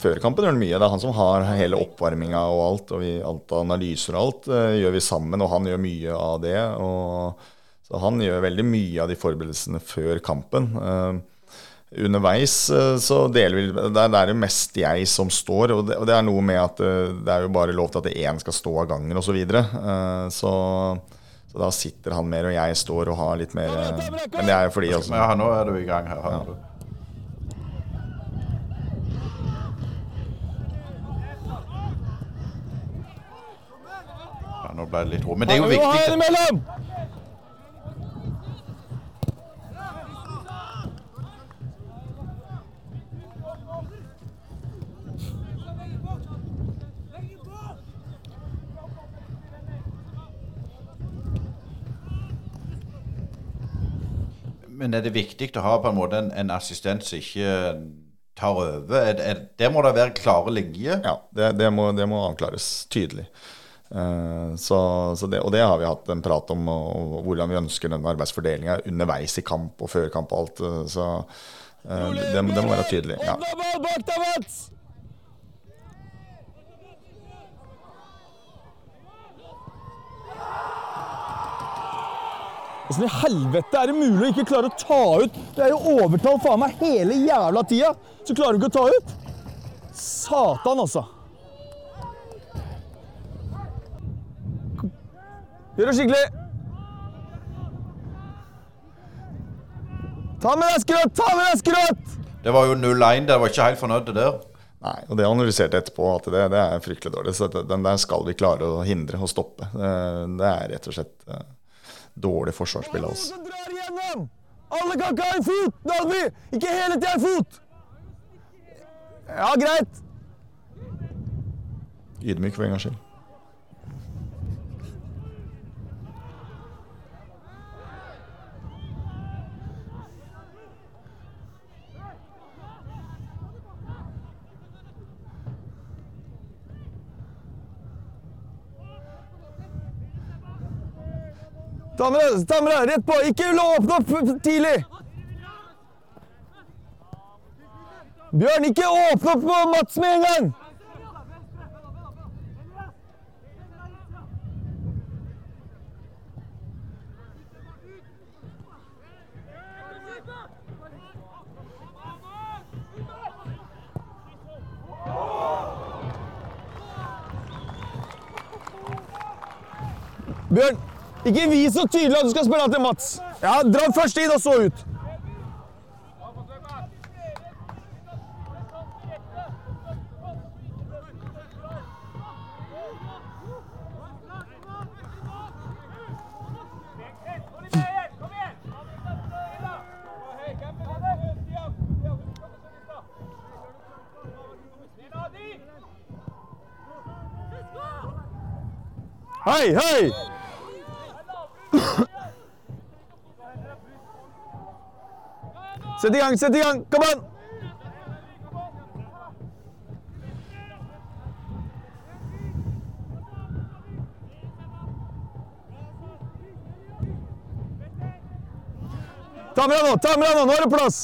Før kampen gjør han mye. Det er han som har hele oppvarminga og alt. Og vi, alt analyser og alt eh, gjør vi sammen, og han gjør mye av det. Og, så han gjør veldig mye av de forberedelsene før kampen. Eh, underveis eh, så deler vi Det er, det mest jeg som står, og det, og det er noe med at eh, det er jo bare lov til at én skal stå av gangen osv. Så, videre. Eh, så så da sitter han mer, og jeg står og har litt mer Men det er jo fordi også, Ja, nå er du i gang her. hører. Ja, nå ble det litt ro. Men det er jo viktig. Men er det viktig å ha på en måte en, en assistent som ikke tar over? Er, det- er, der må det være klare linjer. Ja, det, det, må, det må avklares tydelig. Eh, så, så det, og det har vi hatt en prat om, og, og hvordan vi ønsker den arbeidsfordelinga underveis i kamp og før kamp og alt. eh, Så uh, det, det må være tydelig. Ja. ball bak deg, Mats! Åssen i helvete er det mulig å ikke klare å ta ut Det er jo overtall faen meg hele jævla tida, så klarer du ikke å ta ut! Satan, altså. Gjør det skikkelig. Ta med deg skrøt! Ta med deg skrøt! Det var jo 0-1. Dere var ikke helt fornøyde der. Nei, og det analyserte jeg etterpå, at det, det er fryktelig dårlig. Så det- den der skal vi klare å hindre og stoppe. Det er rett og slett eh, dårlig forsvarsspill drar igjennom! Alle kan ikke ha en fot, Dalby! Ikke hele tida en fot! Ja, greit. Ydmyk for en gangs skyld. Ta med deg, ta med deg, rett på. Ikke la åpne opp tidlig. Bjørn, ikke åpne opp på Mats med en gang. Bjørn, ikke vis så tydelig at du skal spille til Mats. Ja, Dra først inn og så ut. Hei, hei! Sett i gang, sett i gang. Kom an! Ta med deg nå, ta med deg nå. Nå er det plass.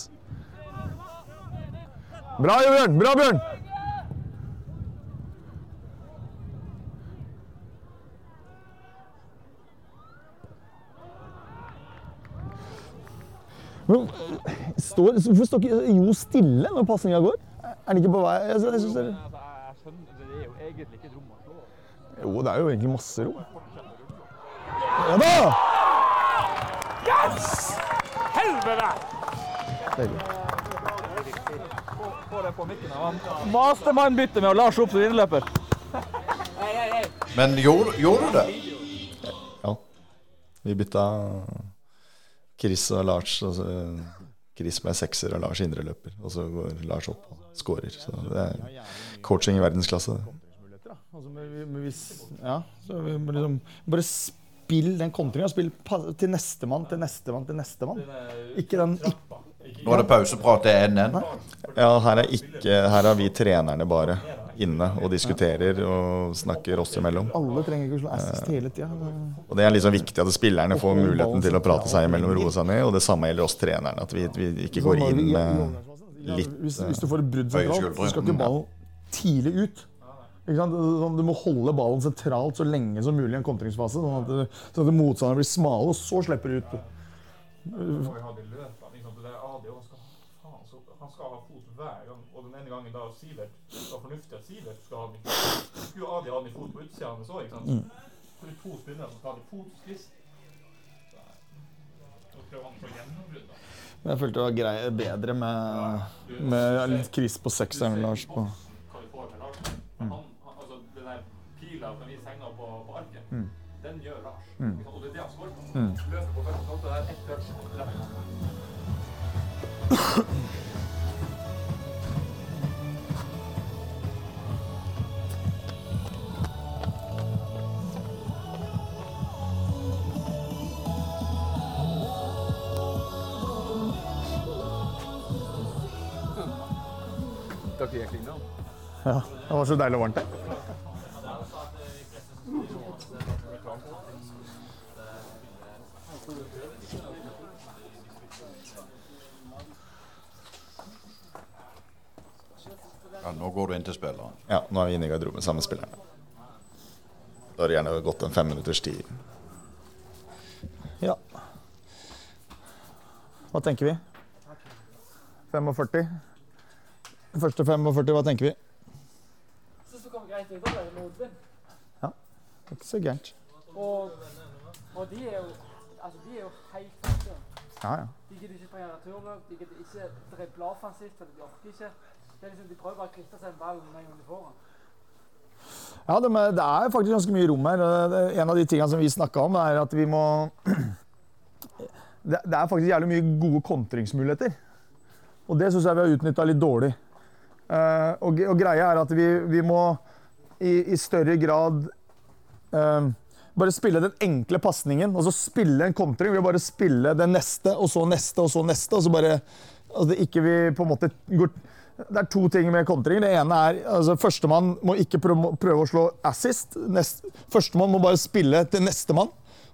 Bra, Bjørn. Bra, Bjørn. Står, hvorfor står ikke Jo stille når pasninga går? Er han ikke på vei? Jeg, jeg jeg, det, Jeg skjønner, det er jo egentlig ikke et rom å slå. jo, det er jo egentlig masse rom. Ja da! Yes! Helvete! Mastermann-bytte med Lars opp som innløper. Men gjorde, gjorde du det? Ja. Vi bytta Chris og Lars. Altså, Chris med sekser og Lars indreløper. Og så går Lars opp og skårer. Så det er coaching i verdensklasse. Altså, ja, så vi må liksom bare spill den kontringa. Spill til nestemann, til nestemann, til nestemann. Ikke den ikke, Nå er det pauseprat. Det NN. 1-1. Ja, her er, ikke, her er vi trenerne bare inne og diskuterer og snakker oss imellom. Alle trenger ikke å slå assist hele tida. Og det er liksom viktig at spillerne får muligheten til å prate seg imellom og roe seg ned. Og det samme gjelder oss trenerne. At vi, vi ikke går inn med litt hvis, hvis du får et brudd sentralt, så skal ikke ballen tidlig ut. Ikke sant? Du må holde ballen sentralt så lenge som mulig i en kontringsfase, sånn at, det- sånn at motstanderen blir smale, og så slipper du ut. Han skal ha fot hver gang, og den ene gangen da Sivert det var fornuftig at Sivert skal ha den i. Skulle Adi ha den i fot på utsida hans òg, ikke sant. Så det er to spillere som tar det den i fot spiss. Så prøver han å få gjennombrudd, da. Men jeg følte det var greie, bedre med, med litt kris på sekseren Lars på han, altså, den der pila som vi tegna på, på arket, den gjør Lars. Ikke? Og det er det han skårer på. Løper på første kant, det er ett touch. gikk. Ja, det var så deilig og varmt der. Ja, nå går du inn til spilleren. Ja, nå er vi inne i garderoben sammen med spillerne. Da har det gjerne gått en fem minutters tid. Ja. Hva tenker vi? 45? Første 45, hva tenker vi? Syns det kom greit ut. Ble det motvind. Det er ikke så gærent. Og, og de er jo altså de er jo helt fattige. Ja, ja. De gidder ikke springe returløp, de gidder ikke drible offensivt, for de orker ikke. Det er liksom, De prøver bare å kvitte seg med ballen med en de får den. Ja, det, med, det er faktisk ganske mye rom her. En av de tingene som vi snakka om, er at vi må det, det er faktisk jævlig mye gode kontringsmuligheter. Og det syns jeg vi har utnytta litt dårlig. Eh, og, og greia er at vi, vi må i, i større grad uh, bare spille den enkle pasningen, og så spille en kontring. Vi bare spille det neste, og så neste, og så neste. og så bare altså ikke vi på en måte går det er to ting med kontring. Det ene er altså Førstemann må ikke prøve, å slå assist. Førstemann må bare spille til nestemann.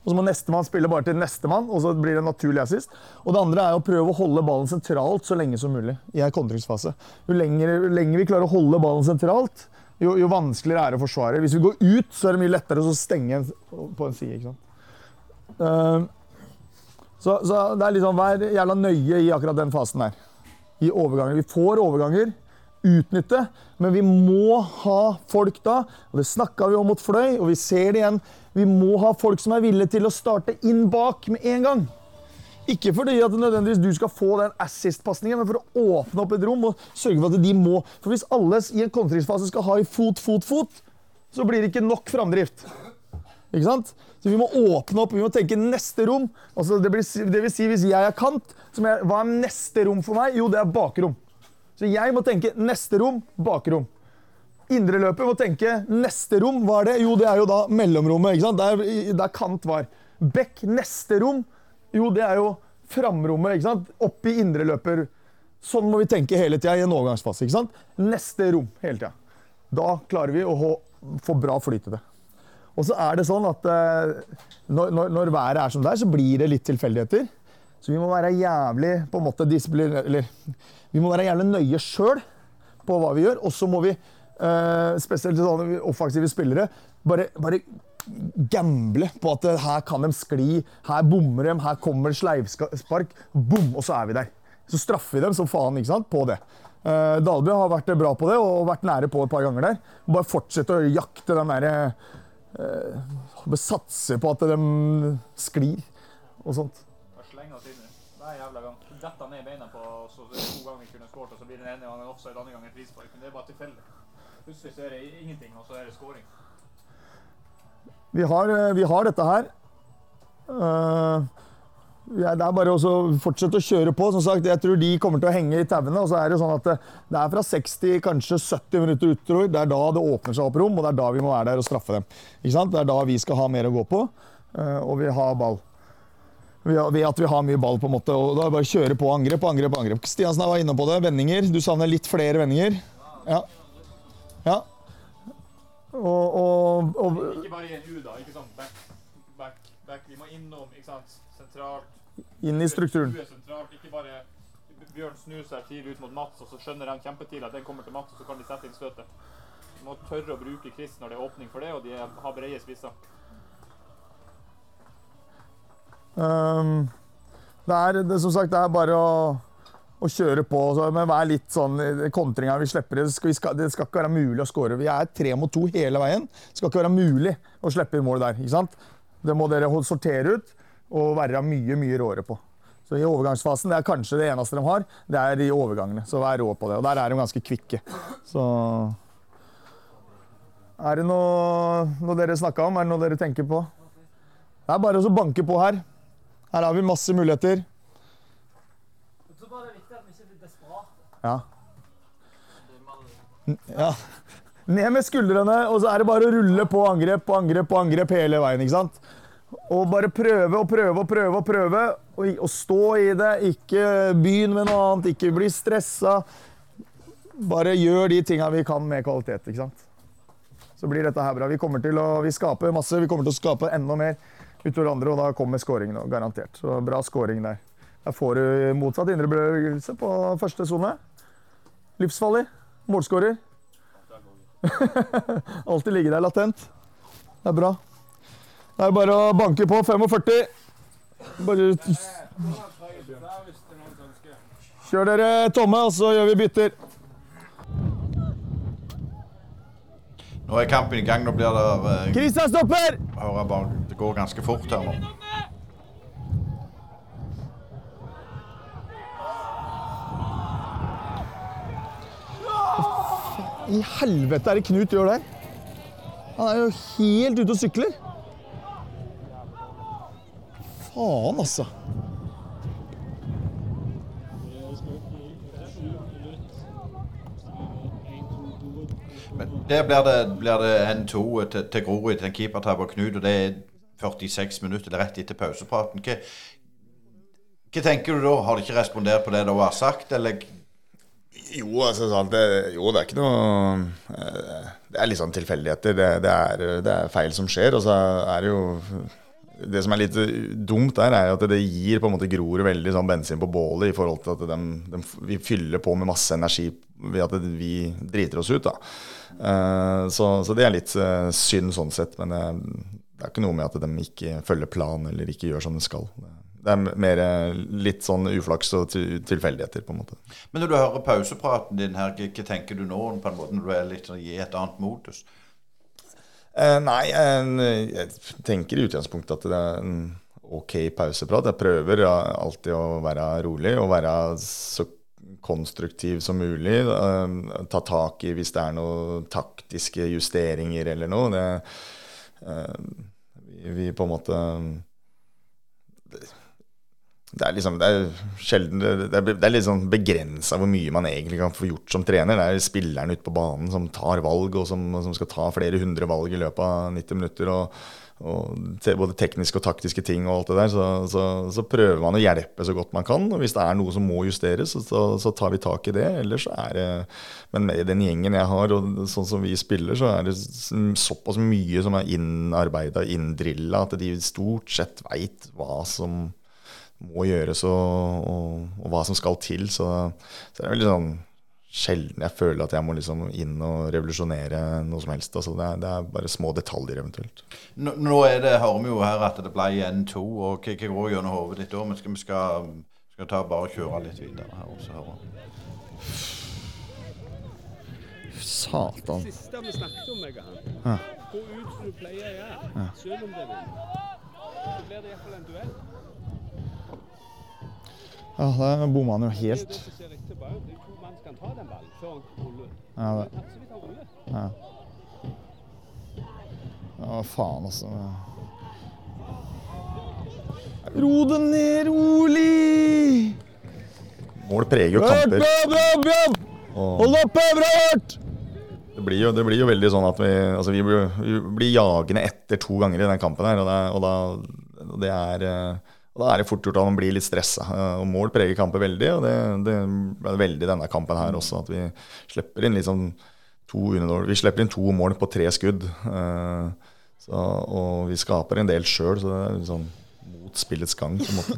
Og så må nestemann spille bare til nestemann, og så blir det naturlig assist. Og det andre er å prøve å holde ballen sentralt så lenge som mulig i en kontringsfase. Jo lenger, lenger vi klarer å holde ballen sentralt, jo, jo vanskeligere er det å forsvare. Hvis vi går ut, så er det mye lettere å stenge på en side. ikke sant? Ehm, så, så det er sånn, Vær jævla nøye i akkurat den fasen der i overganger. Vi får overganger, utnytte, men vi må ha folk da. og Det snakka vi om mot Fløy, og vi ser det igjen. Vi må ha folk som er villige til å starte inn bak med en gang. Ikke fordi at nødvendigvis du skal få den assist-pasningen, men for å åpne opp et rom og sørge for at de må For hvis alle i en kontringsfase skal ha i fot, fot, fot, så blir det ikke nok framdrift. Ikke sant? Så vi må åpne opp, vi må tenke neste rom. Altså det, blir, det vil si, hvis jeg er kant, så må jeg... hva er neste rom for meg? Jo, det er bakrom. Så jeg må tenke neste rom, bakrom. Indreløpet må tenke neste rom, hva er det? Jo, det er jo da mellomrommet, ikke sant? Der, der kant var. Bekk, neste rom. Jo, det er jo framrommet, ikke sant? Opp i indreløper. Sånn må vi tenke hele tida i en overgangsfase, ikke sant? Neste rom hele tida. Da klarer vi å få- bra flyt i det. Og så er det sånn at eh, når, når, når været er som det er, så blir det litt tilfeldigheter. Så vi må være jævlig på en måte. Eller vi må være jævlig nøye sjøl på hva vi gjør. Og så må vi, eh, spesielt sånne offensive spillere, bare, bare gamble på at eh, her kan de skli, her bommer de, her kommer sleivspark. Bom, og så er vi der. Så straffer vi dem som faen ikke sant, på det. Uh, Dalby har vært bra på det og vært nære på et par ganger der. Bare fortsette å jakte den derre uh, satse på at de sklir og sånt. Hver jævla gang. Detter ned beina på oss, og så blir den ene gangen offside, andre gangen frispark. Men det er bare tilfeldig. Plutselig så er det ingenting, og så er det scoring. Vi har, eh, vi har dette her. Uh, det er bare å fortsette å kjøre på. Som sagt, jeg tror de kommer til å henge i tauene. Og så er det sånn at det, det er fra 60, kanskje 70 minutter utover. Det er da det åpner seg opp rom, og det er da vi må være der og straffe dem. Ikke sant? Det er da vi skal ha mer å gå på, eh, og vi har ball. Ved at vi har mye ball, på en måte. og Da er det bare å kjøre på angrep angrep. angrep. Stiansen var inne på det. Vendinger. Du savner litt flere vendinger. Ja. Ja. Og, og, og Ikke bare i en U, da. Ikke sånn back, back, back. Vi må innom, ikke sant, sentralt. inn i strukturen. U er sentralt, ikke bare Bjørn snur seg tidlig ut mot Mats, og så skjønner de kjempetidlig at den kommer til Mats, og så kan de sette inn støtet. De må tørre å bruke Chris når det er åpning for det, og de har brede spisser. Um, det er det, som sagt, det er bare å, å kjøre på, men vær litt sånn kontringa vi slipper. Det skal, det skal ikke være mulig å skåre. Vi er tre mot to hele veien. Det skal ikke være mulig å slippe inn mål der. ikke sant? Det må dere sortere ut og være mye, mye råere på. Så i overgangsfasen, Det er kanskje det eneste de har, det er i overgangene. Så vær rå på det. Og der er de ganske kvikke. Så Er det noe, noe dere snakka om? Er det noe dere tenker på? Det er bare å banke på her. Her har vi masse muligheter. Jeg tror bare det er viktig at vi ikke blir desperate. Ja. Ja. Ned med skuldrene, og så er det bare å rulle på angrep på angrep på angrep hele veien. ikke sant? Og bare prøve og prøve og prøve og prøve. Og, og stå i det. Ikke begynn med noe annet, ikke bli stressa. bare gjør de tinga vi kan med kvalitet, ikke sant. Så blir dette her bra. Vi kommer til å vi skaper masse, vi kommer til å skape enda mer utover andre, og da kommer skåringen garantert. Så bra skåring der. Der får du motsatt indrebevegelse på første sone. Livsfarlig. Målskårer. Alltid ligge der latent. Det er bra. Det er bare å banke på 45. Bare Kjør dere tomme, og så gjør vi bytter. Nå er kampen i gang. Nå blir det Kristian stopper! hører bare, Det går ganske fort her nå. I helvete er det Knut gjør der? Han er jo helt ute og sykler. Faen, altså. Men der blir det, blir det N2 til, til Grorud til en keepertabbe av Knut, og det er 46 minutter. Det er rett etter pausepraten. Hva, hva tenker du da? Har de ikke respondert på det du har sagt, eller Jo, altså, det, jo, det er ikke noe eh, Det er litt sånn tilfeldigheter. Det, det, er, det er feil som skjer. Og så er det jo Det som er litt dumt der, er at det gir på en måte Grorud veldig sånn bensin på bålet i forhold til at de, de, vi fyller på med masse energi ved at vi driter oss ut. da. Eh, så, så det er litt eh, synd sånn sett. Men det er ikke noe med at de ikke følger planen eller ikke gjør som de skal. Det er mer eh, litt sånn uflaks og tilfeldigheter, på en måte. Men når du hører pausepraten din her, hva, tenker du nå på en måte når du er litt sånn i et annet modus? Eh, nei, jeg tenker i utgangspunktet at det er en ok pauseprat. Jeg prøver alltid å være rolig og være så konstruktiv som mulig. Eh, ta tak i hvis det er noen taktiske justeringer eller noe. Det, eh, vi, vi på en måte det er liksom, det er sjelden Det, er, det er litt sånn begrensa hvor mye man egentlig kan få gjort som trener. Det er spilleren ute på banen som tar valg, og som, som skal ta flere hundre valg i løpet av 90 minutter. og, og te, Både tekniske og taktiske ting og alt det der. Så, så, så prøver man å hjelpe så godt man kan. og Hvis det er noe som må justeres, så, så, tar vi tak i det. Ellers er det Men med den gjengen jeg har, og sånn som vi spiller, så er det såpass mye som er innarbeida, inndrilla, at de stort sett veit hva som må gjøres og, og, og hva som skal til. Så, så det er veldig sånn sjelden jeg føler at jeg må liksom inn og revolusjonere noe som helst. Altså det, er, det er bare små detaljer eventuelt. Nå, nå er det, hører vi jo her at det ble 1-2, og hva, går gjennom hodet ditt da? Men skal, vi skal, skal ta bare kjøre litt videre her også, høre. Satan. siste vi snakket om, meg og han. Gå ut som du pleier å gjøre, selv om det er vind. Så blir det iallfall en duell. Ja, der bomma han jo helt. Ja, det. Ja. Ja, faen, altså. Ro det ned, rolig! Mål preger jo kamper. Hold oppe, bra gjort! det, blir jo, det blir jo veldig sånn at vi, altså vi, blir, vi blir jagende etter to ganger i den kampen her. Og, det, og, da, og det er eh, og da er det fort gjort at man blir litt stressa. Eh, Og mål preger kamper veldig, og det, det er veldig denne kampen her også. At vi slipper inn liksom to underdål. Vi slipper inn to mål på tre skudd. eh, Så, og vi skaper en del sjøl, så det er liksom mot spillets gang, på en måte.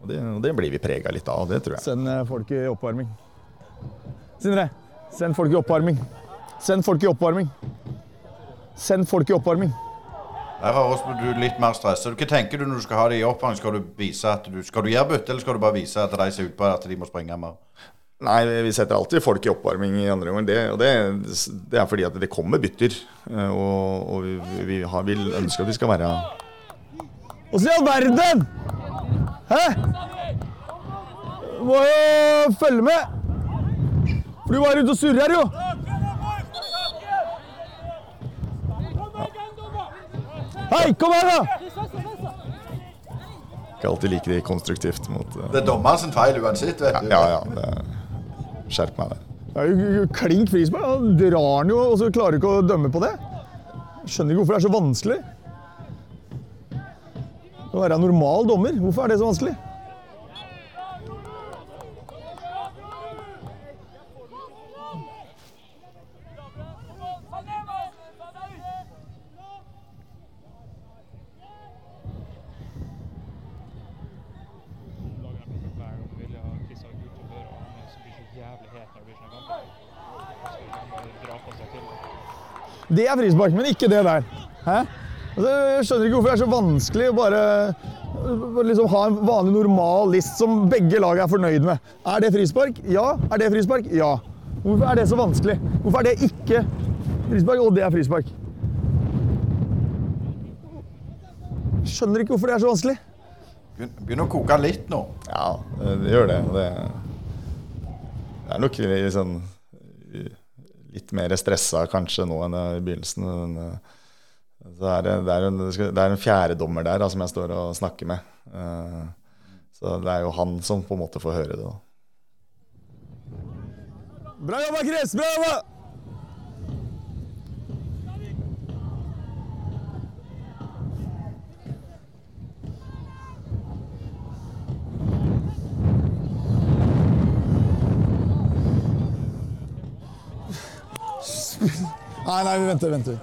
Og det, og det blir vi prega litt av, det tror jeg. Send eh, folk i oppvarming. Sindre, send folk i oppvarming. Send folk i oppvarming. Send folk i oppvarming. Der har også du litt mer stress. Hva tenker du når du skal ha det i oppvarming? Skal du vise at du skal du gjøre bytte, eller skal du bare vise at de ser ut på at de må springe mer? Nei, vi setter alltid folk i oppvarming i andre omgang. Det, og det, det er fordi at det kommer bytter. eh, Og, og vi, vi har, vil ønske at vi skal være Åssen i all verden? Hæ? Du må jo følge med. For du var ute og surrer, jo. Hei, kom her, da! ikke alltid like de konstruktivt mot uh, Det er dommeren sin feil uansett, vet du. Ja, ja. Det, skjerp meg det. Det er jo klink frispark. Han drar den jo, og så klarer du ikke å dømme på det. Skjønner ikke hvorfor det er så vanskelig. Å være normal dommer, hvorfor er det så vanskelig? Det er frispark, men ikke det der. Hæ? Altså, jeg skjønner ikke hvorfor det er så vanskelig å bare liksom ha en vanlig normal list som begge lag er fornøyd med. Er det frispark? Ja. Er det frispark? Ja. Hvorfor er det så vanskelig? Hvorfor er det ikke frispark, og det er frispark? Skjønner ikke hvorfor det er så vanskelig. Begynner å koke litt nå. Ja, det gjør det. Det, det er nok litt sånn litt mer stressa kanskje nå enn i begynnelsen. Eh, så er det, det, er en, det er en fjerdedommer der da, som jeg står og snakker med. Eh, Så det er jo han som på en måte får høre det. da. Bra jobba, Chris! Bra jobba! Nei, nei, vi venter, venter.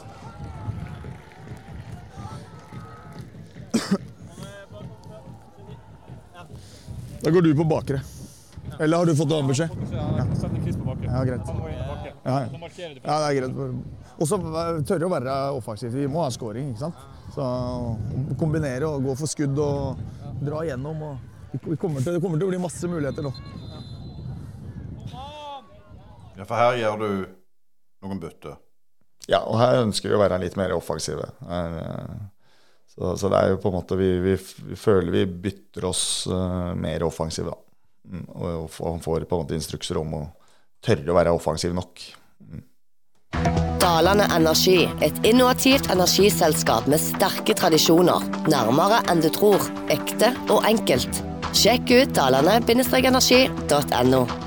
Da går du på bakre. Eller har du fått annen beskjed? Sett en kryss på bakre. Ja, greit. Ja, ja. Ja, det er greit. Og så tørre å være offensiv. Vi må ha scoring, ikke sant? Så kombinere og gå for skudd og dra igjennom. Og vi kommer til, det kommer til å bli masse muligheter nå. Ja, for her gjør du noen bytte. Ja, og her ønsker vi å være litt mer offensive. Her, eh, så, så det er jo på en måte Vi, vi, vi føler vi bytter oss uh, mer offensive, da. Mm, og, og får på en måte instrukser om å tørre å være offensiv nok. Dalane Energi, et innovativt energiselskap med sterke tradisjoner. Nærmere enn du tror. Ekte og enkelt. Sjekk ut dalane-energi.no.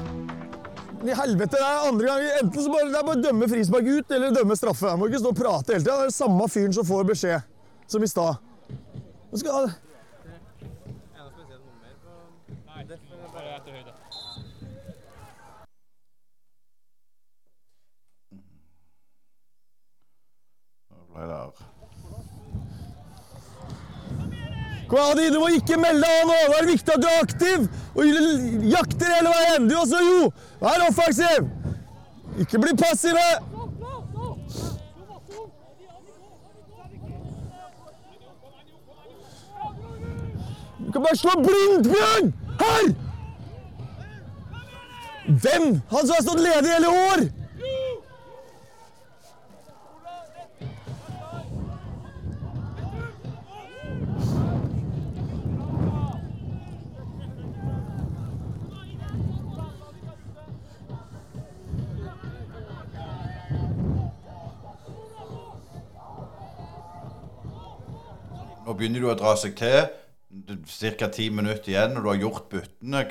I helvete, det er andre gang. Enten så bare, det er bare dømme frispark ut eller dømme straffe. Jeg må ikke stå og prate hele tida. Det er samme fyren som får beskjed som i stad. Skal- ble det igjen, du må ikke melde deg av nå! Det er viktig at du er aktiv og jakter hele veien. Du også, jo! Vær offensiv! Ikke bli passive! Du kan bare slå blindt, Bjørn! Her! Hvem? Han som har stått ledig hele år! Nå begynner du å dra seg til. Ca. ti minutter igjen, og du har gjort byttene.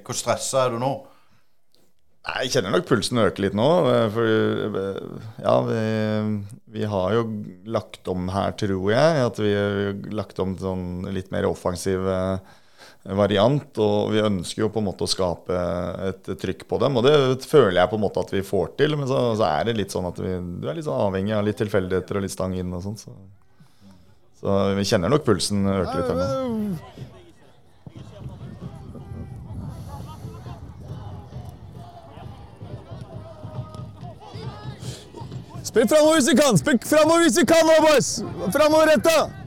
Hvor stressa er du nå? Jeg kjenner nok pulsen øker litt nå. eh, For eh, ja, vi, vi har jo lagt om her, tror jeg. At vi har lagt om til sånn litt mer offensiv eh, variant. Og vi ønsker jo på en måte å skape et trykk på dem. Og det føler jeg på en måte at vi får til. Men så, så er det litt sånn at vi, du er litt sånn avhengig av litt tilfeldigheter og litt stang inn og sånn. Så. Så vi kjenner nok pulsen øke litt her nå. Spill framover hvis vi kan! Spill framover hvis du kan nå, boys! Framover retta!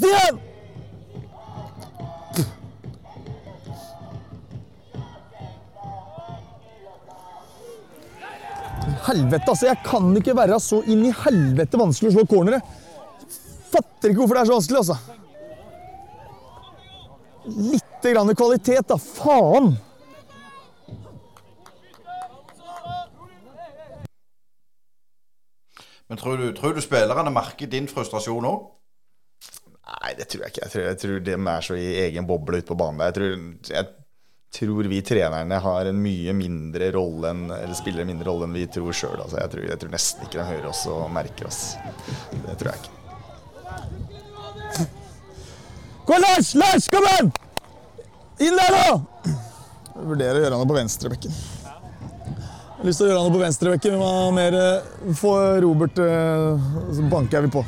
Stian! Helvete, altså. Jeg kan ikke være så inn i helvete vanskelig å slå cornere. Fatter ikke hvorfor det er så vanskelig, altså. Litt grann kvalitet, da. Faen! Men tror du, tror du spillerne merker din frustrasjon òg? Nei, det tror jeg ikke. Jeg tror, jeg tror de er så i egen boble ute på banen. der. Jeg tror, jeg tror vi trenerne har en mye mindre rolle enn Eller spiller en mindre rolle enn vi tror sjøl. Altså, jeg, tror- jeg tror nesten ikke de hører oss og merker oss. Det tror jeg ikke. Gå, Lars! Lars, kom igjen! Inn der, nå! Jeg vurderer å gjøre noe på venstrebekken. Jeg har lyst til å gjøre noe på venstrebekken. Vi må ha mer eh, Få Robert eh, Så banker jeg vi på.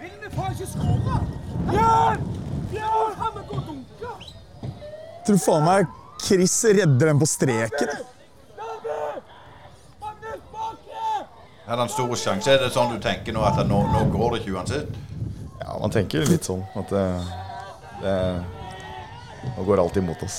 Vil vi faen ikke skåre? Bjørn! Bjørn! Han må gå og dunke! Tror faen meg Chris redder den på streken. Er det en stor sjanse? Er det sånn du tenker nå at nå, nå går det ikke uansett? Ja, man tenker litt sånn at det, det Nå går alt imot oss.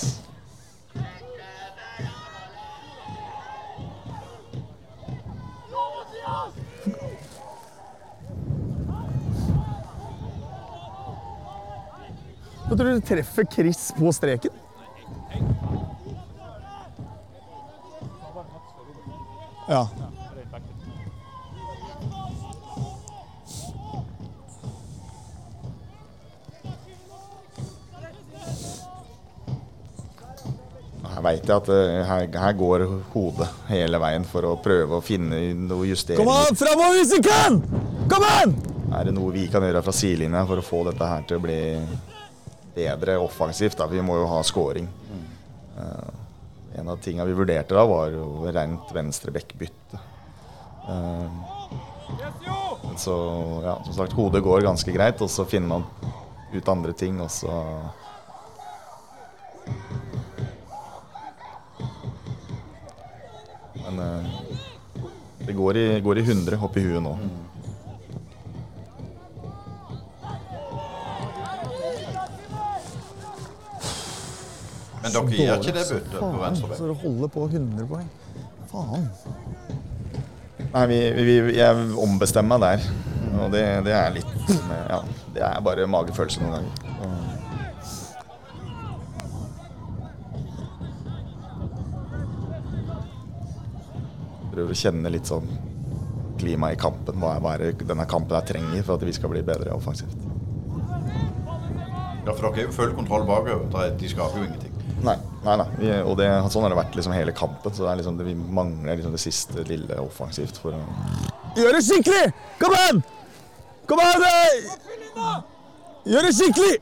Jeg tror du treffer Chris på streken. Ja. Her veit jeg at eh, her, her går hodet hele veien for å prøve å finne noe Kom justeringer. an, framover hvis du kan! Kom an! Er det noe vi kan gjøre fra sidelinja for å få dette her til å bli bedre offensivt? Da? Vi må jo ha scoring. Eh, tingene vi vurderte da, var jo rent venstrebekkbytte. Uh, så ja, som sagt, hodet går ganske greit, og så finner man ut andre ting, og så Men uh, det går i, går i 100 opp i huet nå. Men dere gir ikke det byttet på Faen, venstre så du holder på 100 poeng. Faen. Nei, vi, vi, jeg ombestemmer meg der. Og det, det er litt Ja, det er bare magefølelse noen ganger. Prøver å kjenne litt sånn klima i kampen. Hva er, hva er det denne kampen jeg trenger for at vi skal bli bedre offensivt. Ja, for dere har jo full kontroll bakover. De skaper jo ingenting. Nei, nei. Vi, og det, sånn har det vært liksom hele kampen. Så det er liksom, det, vi mangler liksom det siste lille offensivt for å Gjør det skikkelig! Kom igjen! Kom eh! Gjør det skikkelig!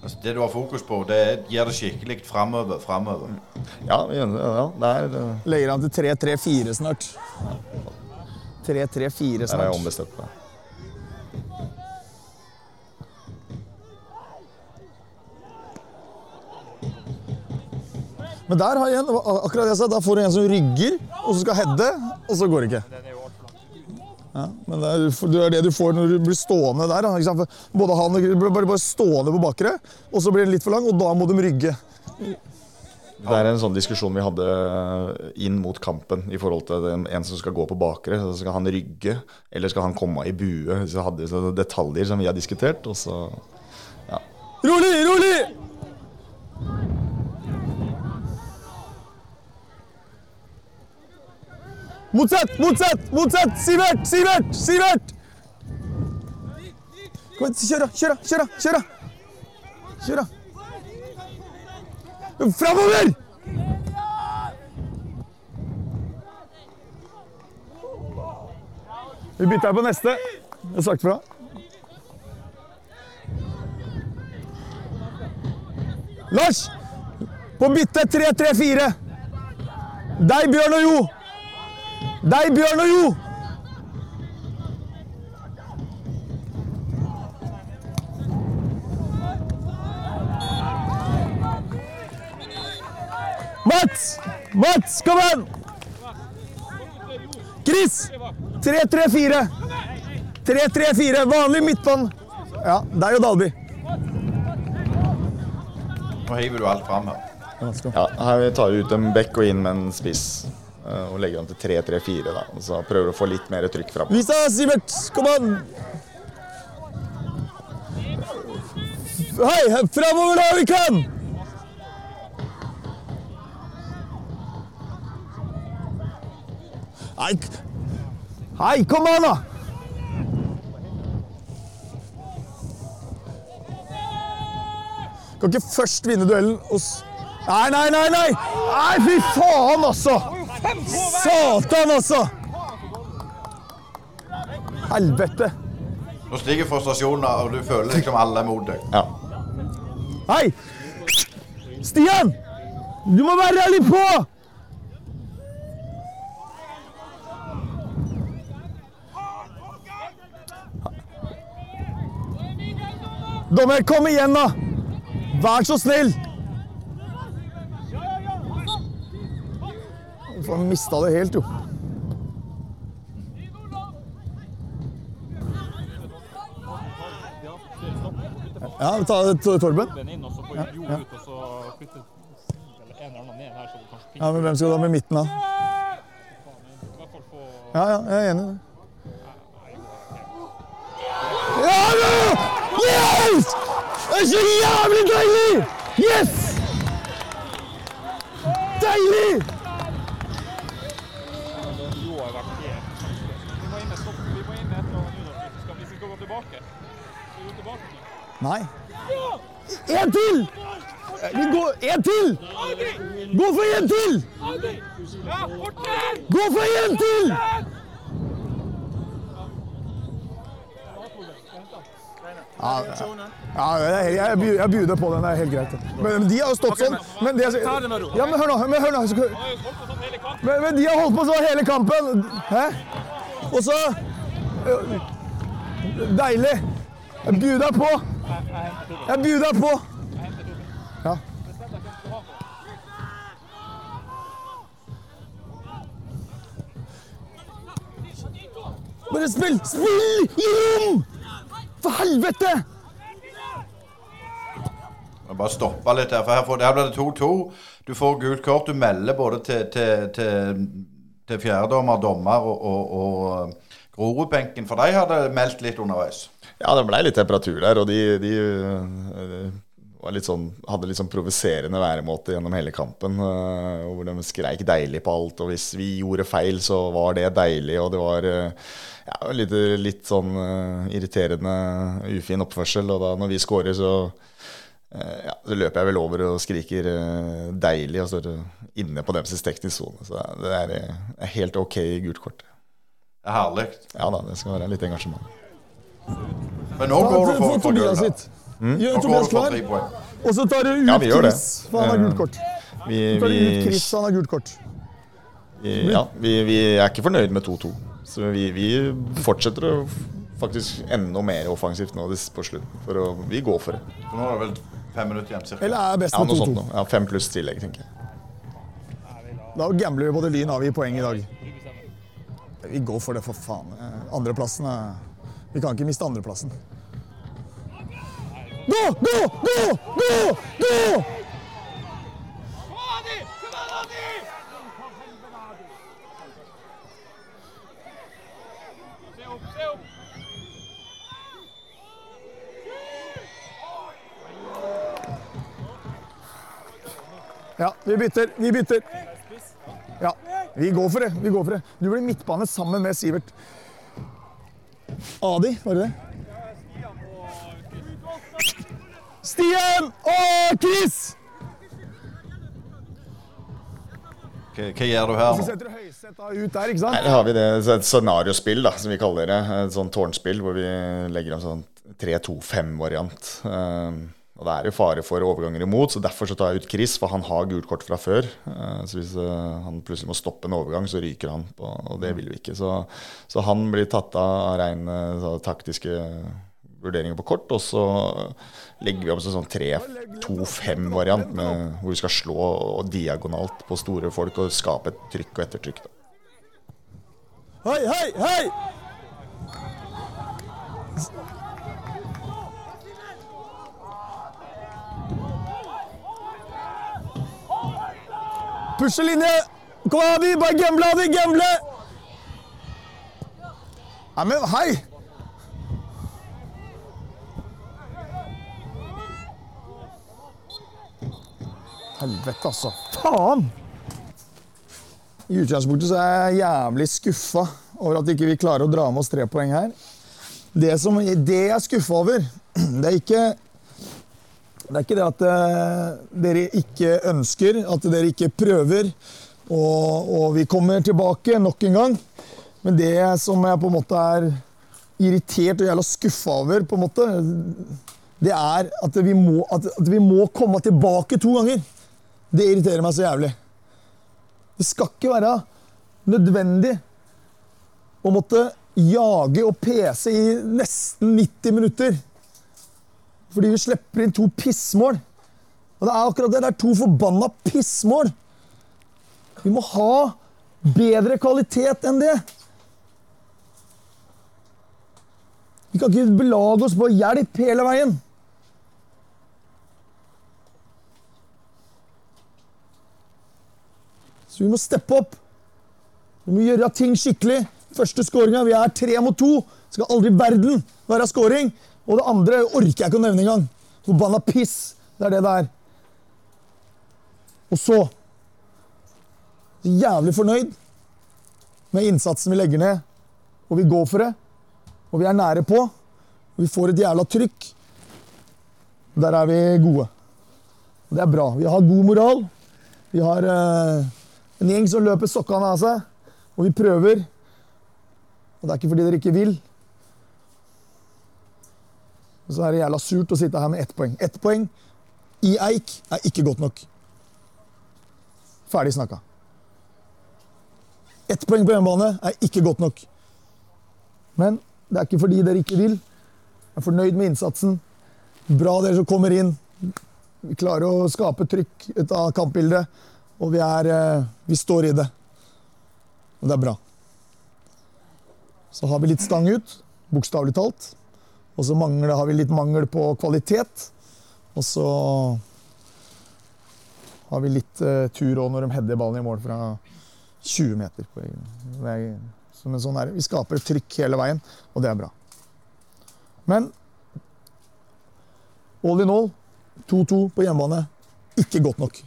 Altså, det du har fokus på, det er gjør det skikkelig framover, framover. Ja, ja det er eh, Legger han til 3-3-4 snart. 3-3-4 snart. har jeg snart. ombestemt meg. Men der har jeg en, akkurat det jeg sa, da får du en som rygger, og så skal heade, og så går det ikke. Ja, men det er, det det du får når du blir stående der. Både han og blir bare, stående på bakre, og så blir den litt for lang, og da må de rygge. Det er en sånn diskusjon vi hadde inn mot kampen i forhold til en som skal gå på bakre. Så skal han rygge, eller skal han komme i bue? Så hadde vi detaljer som vi har diskutert, og så ja. Rolig, rolig! Motsatt, motsatt, motsatt! Sivert, Sivert, Sivert! Kom igjen, kjør da, kjør da, kjør da, kjør da! Framover! Vi bytter på neste. Jeg har sagt fra. Lars! På bytte 3-3-4. Deg, Bjørn og Jo. Deg, Bjørn og Jo. Mats! Mats, kom igjen! Chris! 3-3-4. 3-3-4. Vanlig midtbane. Ja, deg og Dalby. Nå hiver du alt fram her. ja her tar vi ut en bekk og inn med en spiss. Eh, Og legger den til 3-3-4, da. Og så prøver å få litt mer trykk fram. Vis deg, Sivert! Kom an! Hei, framover da vi kan! Nei, Hei, kom an da! Kan ikke først vinne duellen og. Nei, nei, nei, nei! Nei, fy faen, altså! Satan, altså! Helvete! Nå stiger frustrasjonen, og du føler liksom alle er mot deg. Ja. Hei! Stian! Du må være litt på! Dommer, kom igjen, da! Vær så snill! Faen, mista det helt, jo. Ja, ta Torben. Så kanskje Ja, men Hvem skal du ha med midten, da? Ja, ja, jeg er enig i det. Ja da! Yes! Det er så jævlig deilig! Yes! Deilig! Jo har vært helt Vi må inn med stopp. Vi må inn med et eller annet nå, da, hvis vi skal, hvis vi skal gå tilbake. Skal vi gå tilbake nå? Nei. En til! Vi går En til! Gå for en til! Gå for en til! Ja, ja jeg, jeg, bjuder på den. Det er helt greit. Men, de har jo stått sånn. Men, de har, ja, men hør nå. Men, hør nå. Men, men de har holdt på sånn hele kampen. Hæ? Og så Deilig. Jeg bjuder på. Jeg bjuder på. Ja. Bare spill! Spill i rom! For helvete! Jeg bare stoppa litt her, for her, her blir det 2-2. Du får gult kort. Du melder både til, til, til, til fjerdedommer, dommer og, og, og Grorudbenken, for de hadde meldt litt underveis. Ja, det blei litt temperatur der, og de, de de var litt sånn, hadde litt sånn provoserende væremåte gjennom hele kampen. øh, hvor de skreik deilig på alt, og hvis vi gjorde feil, så var det deilig. Og det var øh, ja, litt, litt sånn irriterende, ufin oppførsel. Og da når vi scorer, så ja, så løper jeg vel over og skriker 'deilig' og står inne på deres teknisk sone. Så det er helt ok gult kort. Det er herlig. Ja da, det skal være litt engasjement. Men nå går du for, for gull. Tobias Gjør Nå Tobias klar. Og så tar du ut Ja, vi. Chris, for han har gult kort. Vi, tar ut vi, Chris, han har gult kort. vi, ja, vi, vi er ikke fornøyd med 2-2. Så vi, vi fortsetter å faktisk enda mer offensivt nå på slutten. For å, vi går for det. For nå er det vel fem minutter igjen, cirka. Eller er best Ja, med noe sånt 2-2. Ja, Fem pluss tillegg, tenker jeg. Da gambler vi både Lyn avgir poeng i dag. Vi går for det, for faen. Eh, Andreplassen er Vi kan ikke miste andreplassen. Gå, gå, gå, gå! gå! Ja, vi bytter. Vi bytter. Ja, vi går for det. Vi går for det. Du blir midtbane sammen med Sivert. Adi, var det det? Stian og Chris! Hva, hva gjør du her Så setter du Høyseth ut der, ikke Nei, sant? da har vi det et scenariospill, da, som vi kaller det. Et sånn tårnspill hvor vi legger en sånn 3-2-5-variant. Um, og det er jo fare for overganger imot, så derfor så tar jeg ut Chris, for han har gult kort fra før. Uh, så hvis uh, han plutselig må stoppe en overgang, så ryker han, på, og det vil vi ikke. Så, så han blir tatt av rene taktiske vurderinger på kort, og så legger vi opp en sånn 3-2-5-variant hvor vi skal slå diagonalt på store folk og skape et trykk og ettertrykk. Da. Hei, hei, hei! Pusher linje! Kom igjen! Adi! Bare gamble, Adi! Gamble! Nei, men hei! Helvete, altså. Faen! I utgangspunktet så er jeg jævlig skuffa over at ikke vi ikke klarer å dra med oss tre poeng her. Det, som, det jeg er skuffa over, det er ikke det er ikke det at eh, dere ikke ønsker, at dere ikke prøver, og, og vi kommer tilbake nok en gang. Men det som jeg på en måte er irritert og jævla skuffa over, på en måte, det er at vi, må, at, at vi må komme tilbake to ganger. Det irriterer meg så jævlig. Det skal ikke være nødvendig å måtte jage og pese i nesten 90 minutter fordi vi slipper inn to pissmål. Og det er akkurat det. Det er to forbanna pissmål. Vi må ha bedre kvalitet enn det. Vi kan ikke belage oss på hjelp hele veien. Så vi må steppe opp. Vi må gjøre ting skikkelig. Første skåringa, vi er tre mot to. Skal aldri i verden være scoring. Og det andre orker jeg ikke å nevne engang. Forbanna piss. Det er det det er. Og så Jævlig fornøyd med innsatsen vi legger ned. Og vi går for det. Og vi er nære på. Og vi får et jævla trykk. Der er vi gode. Og det er bra. Vi har god moral. Vi har uh, en gjeng som løper sokkene av seg. Og vi prøver. Og det er ikke fordi dere ikke vil. Så er det jævla surt å sitte her med ett poeng. Ett poeng i Eik er ikke godt nok. Ferdig snakka. Ett poeng på hjemmebane er ikke godt nok. Men det er ikke fordi dere ikke vil. Jeg er fornøyd med innsatsen. Bra dere som kommer inn. Vi klarer å skape trykk ut av kampbildet. Og vi, er, eh, vi står i det. Og det er bra. Så har vi litt stang ut, bokstavelig talt. Og så har vi litt mangel på kvalitet. Og så har vi litt uh, tur òg når de header ballen i mål fra 20 meter. På, sånn her. Vi skaper trykk hele veien, og det er bra. Men all in all 2-2 på hjemmebane ikke godt nok.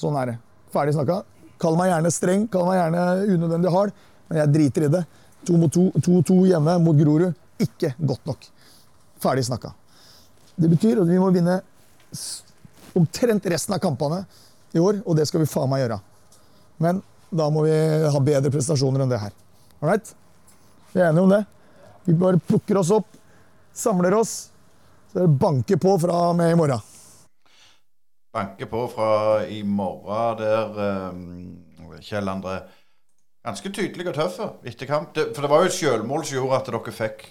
Sånn er det. Ferdig snakka. Kall meg gjerne streng, kall meg gjerne unødvendig hard, men jeg driter i det. 2-2 hjemme mot Grorud ikke godt nok. Ferdig snakka. Det betyr at vi må vinne omtrent resten av kampene i år, og det skal vi faen meg gjøre. Men da må vi ha bedre prestasjoner enn det her. All right? Vi er enige om det. Vi bare plukker oss opp, samler oss, så det banker på fra med i morgen. Banker på fra i morgen der, um, Kjell André ganske tydelig og tøff etter kamp. Det, for det var jo et selvmål som gjorde at dere fikk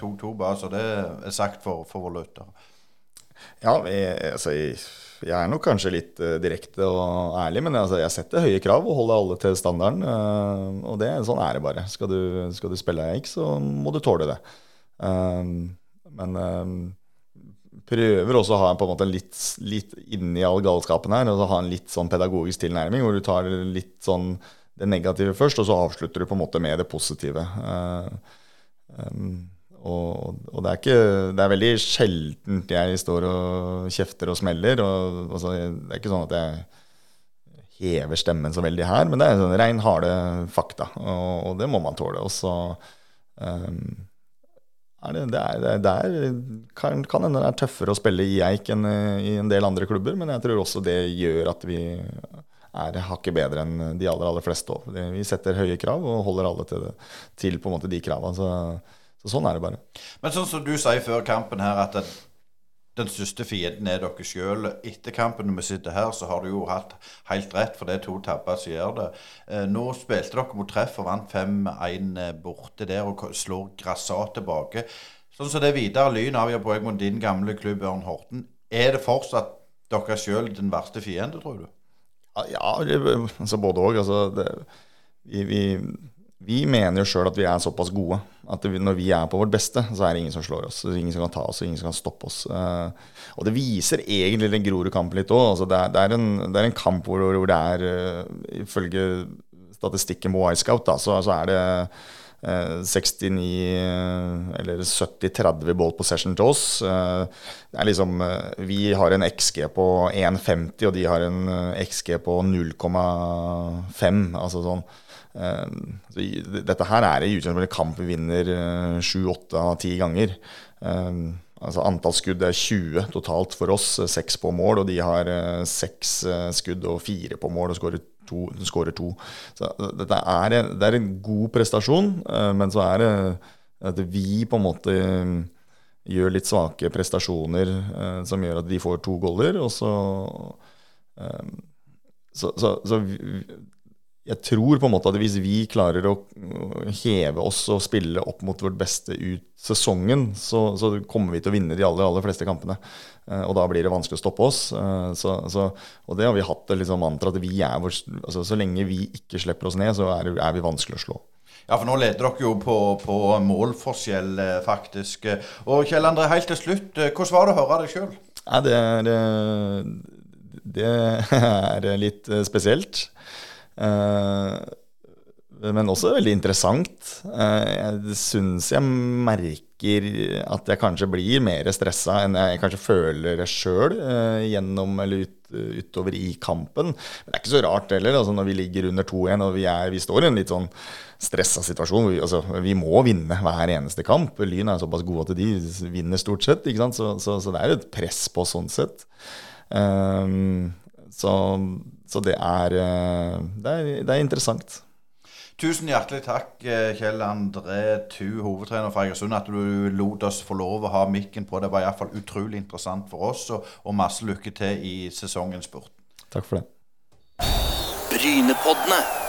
2-2, eh, bare så det er sagt for, for våre lyttere. Ja, jeg, altså, jeg, er nok kanskje litt uh, direkte og ærlig, men altså, jeg setter høye krav og holder alle til standarden. Uh, og det, sånn er det bare. Skal du, skal du spille Eik, så må du tåle det. Uh, men prøver også å ha en måte litt, litt inni all galskapen her, og ha en litt sånn pedagogisk tilnærming, hvor du tar litt sånn det negative først, og så avslutter du på en måte med det positive. Um, og, det er ikke Det er veldig sjeldent jeg står og kjefter og smeller. Og, det er ikke sånn at jeg hever stemmen så veldig her, men det er sånn rein harde fakta, og, det må man tåle. Og så um, er det, er, det er, kan, kan hende det er tøffere å spille i Eik enn i en del andre klubber, men jeg tror også det gjør at vi er hakket bedre enn de aller, aller fleste òg. Vi setter høye krav og holder alle til, det, til på en måte de kravene. Så, så, sånn er det bare. Men sånn som du sier før kampen her, at den, den største fienden er dere sjøl. Etter kampen når vi sitter her, så har du jo hatt helt rett, for det er to tabber som gjør det. Eh, nå spilte dere mot treff og vant 5-1 eh, borte der og slår grassat tilbake. Sånn som det er Vidar Lyn avgjør poeng mot din gamle klubb Ørn Horten. Er det fortsatt dere sjøl den verste fiende, tror du? Ja, altså både òg. Altså, vi, vi, vi, mener jo sjøl at vi er såpass gode at vi, når vi er på vårt beste, så er det ingen som slår oss. Ingen som kan ta oss, ingen som kan stoppe oss. Uh, og det viser egentlig den Grorud-kampen litt òg. Altså, det, det, det, er en kamp hvor, hvor det er, uh, ifølge statistikken på Wisecout, så, så, er det eh, 69 eh, eller 70-30 ball possession til oss. Eh, det er liksom eh, Vi har en XG på 1,50, og de har en eh, XG på 0,5. Altså sånn. Eh, dette her er i utgangspunktet kamp vi vinner eh, sju, åtte av ti ganger. Eh, altså Antall skudd er 20 totalt for oss, eh, seks på mål, og de har eh, seks eh, skudd og fire på mål og skårer to. Skårer to. Så eh, dette er, det er en god prestasjon, eh, men så er det at vi på en måte eh, gjør litt svake prestasjoner som gjør at de får to goller, og så så, så, så jeg tror på en måte at hvis vi klarer å heve oss og spille opp mot vårt beste ut sesongen, så, så kommer vi til å vinne de aller, aller fleste kampene. Eh, og da blir det vanskelig å stoppe oss. Eh, så, så, og det har vi hatt det liksom mantra at vi er vår, altså, så lenge vi ikke slipper oss ned, så er, er vi vanskelig å slå. Ja, for nå leder dere jo på, på målforskjell, eh, faktisk. Og Kjell André, helt til slutt, hvordan var det å høre deg sjøl? Det er Det er litt spesielt. Eh, Men også veldig interessant. Eh, Jeg syns jeg merker at jeg kanskje blir mer stressa enn jeg kanskje føler det sjøl gjennom eller ut, utover i kampen. Men det er ikke så rart heller, altså når vi ligger under 2-1 og vi, er, vi står i en litt sånn stressa situasjon. Vi, altså, vi må vinne hver eneste kamp. Lyn er såpass gode at de vinner stort sett. Så, så, så det er et press på sånn sett. Um, så, så det er, eh, det er Det er interessant. Tusen hjertelig takk, eh, Kjell André Tu, hovedtrener fra Egersund, at du lot oss få lov å ha mikken på. Det var iallfall utrolig interessant for oss, og, og masse lykke til i sesongens sport. Takk for det. Brynepoddene.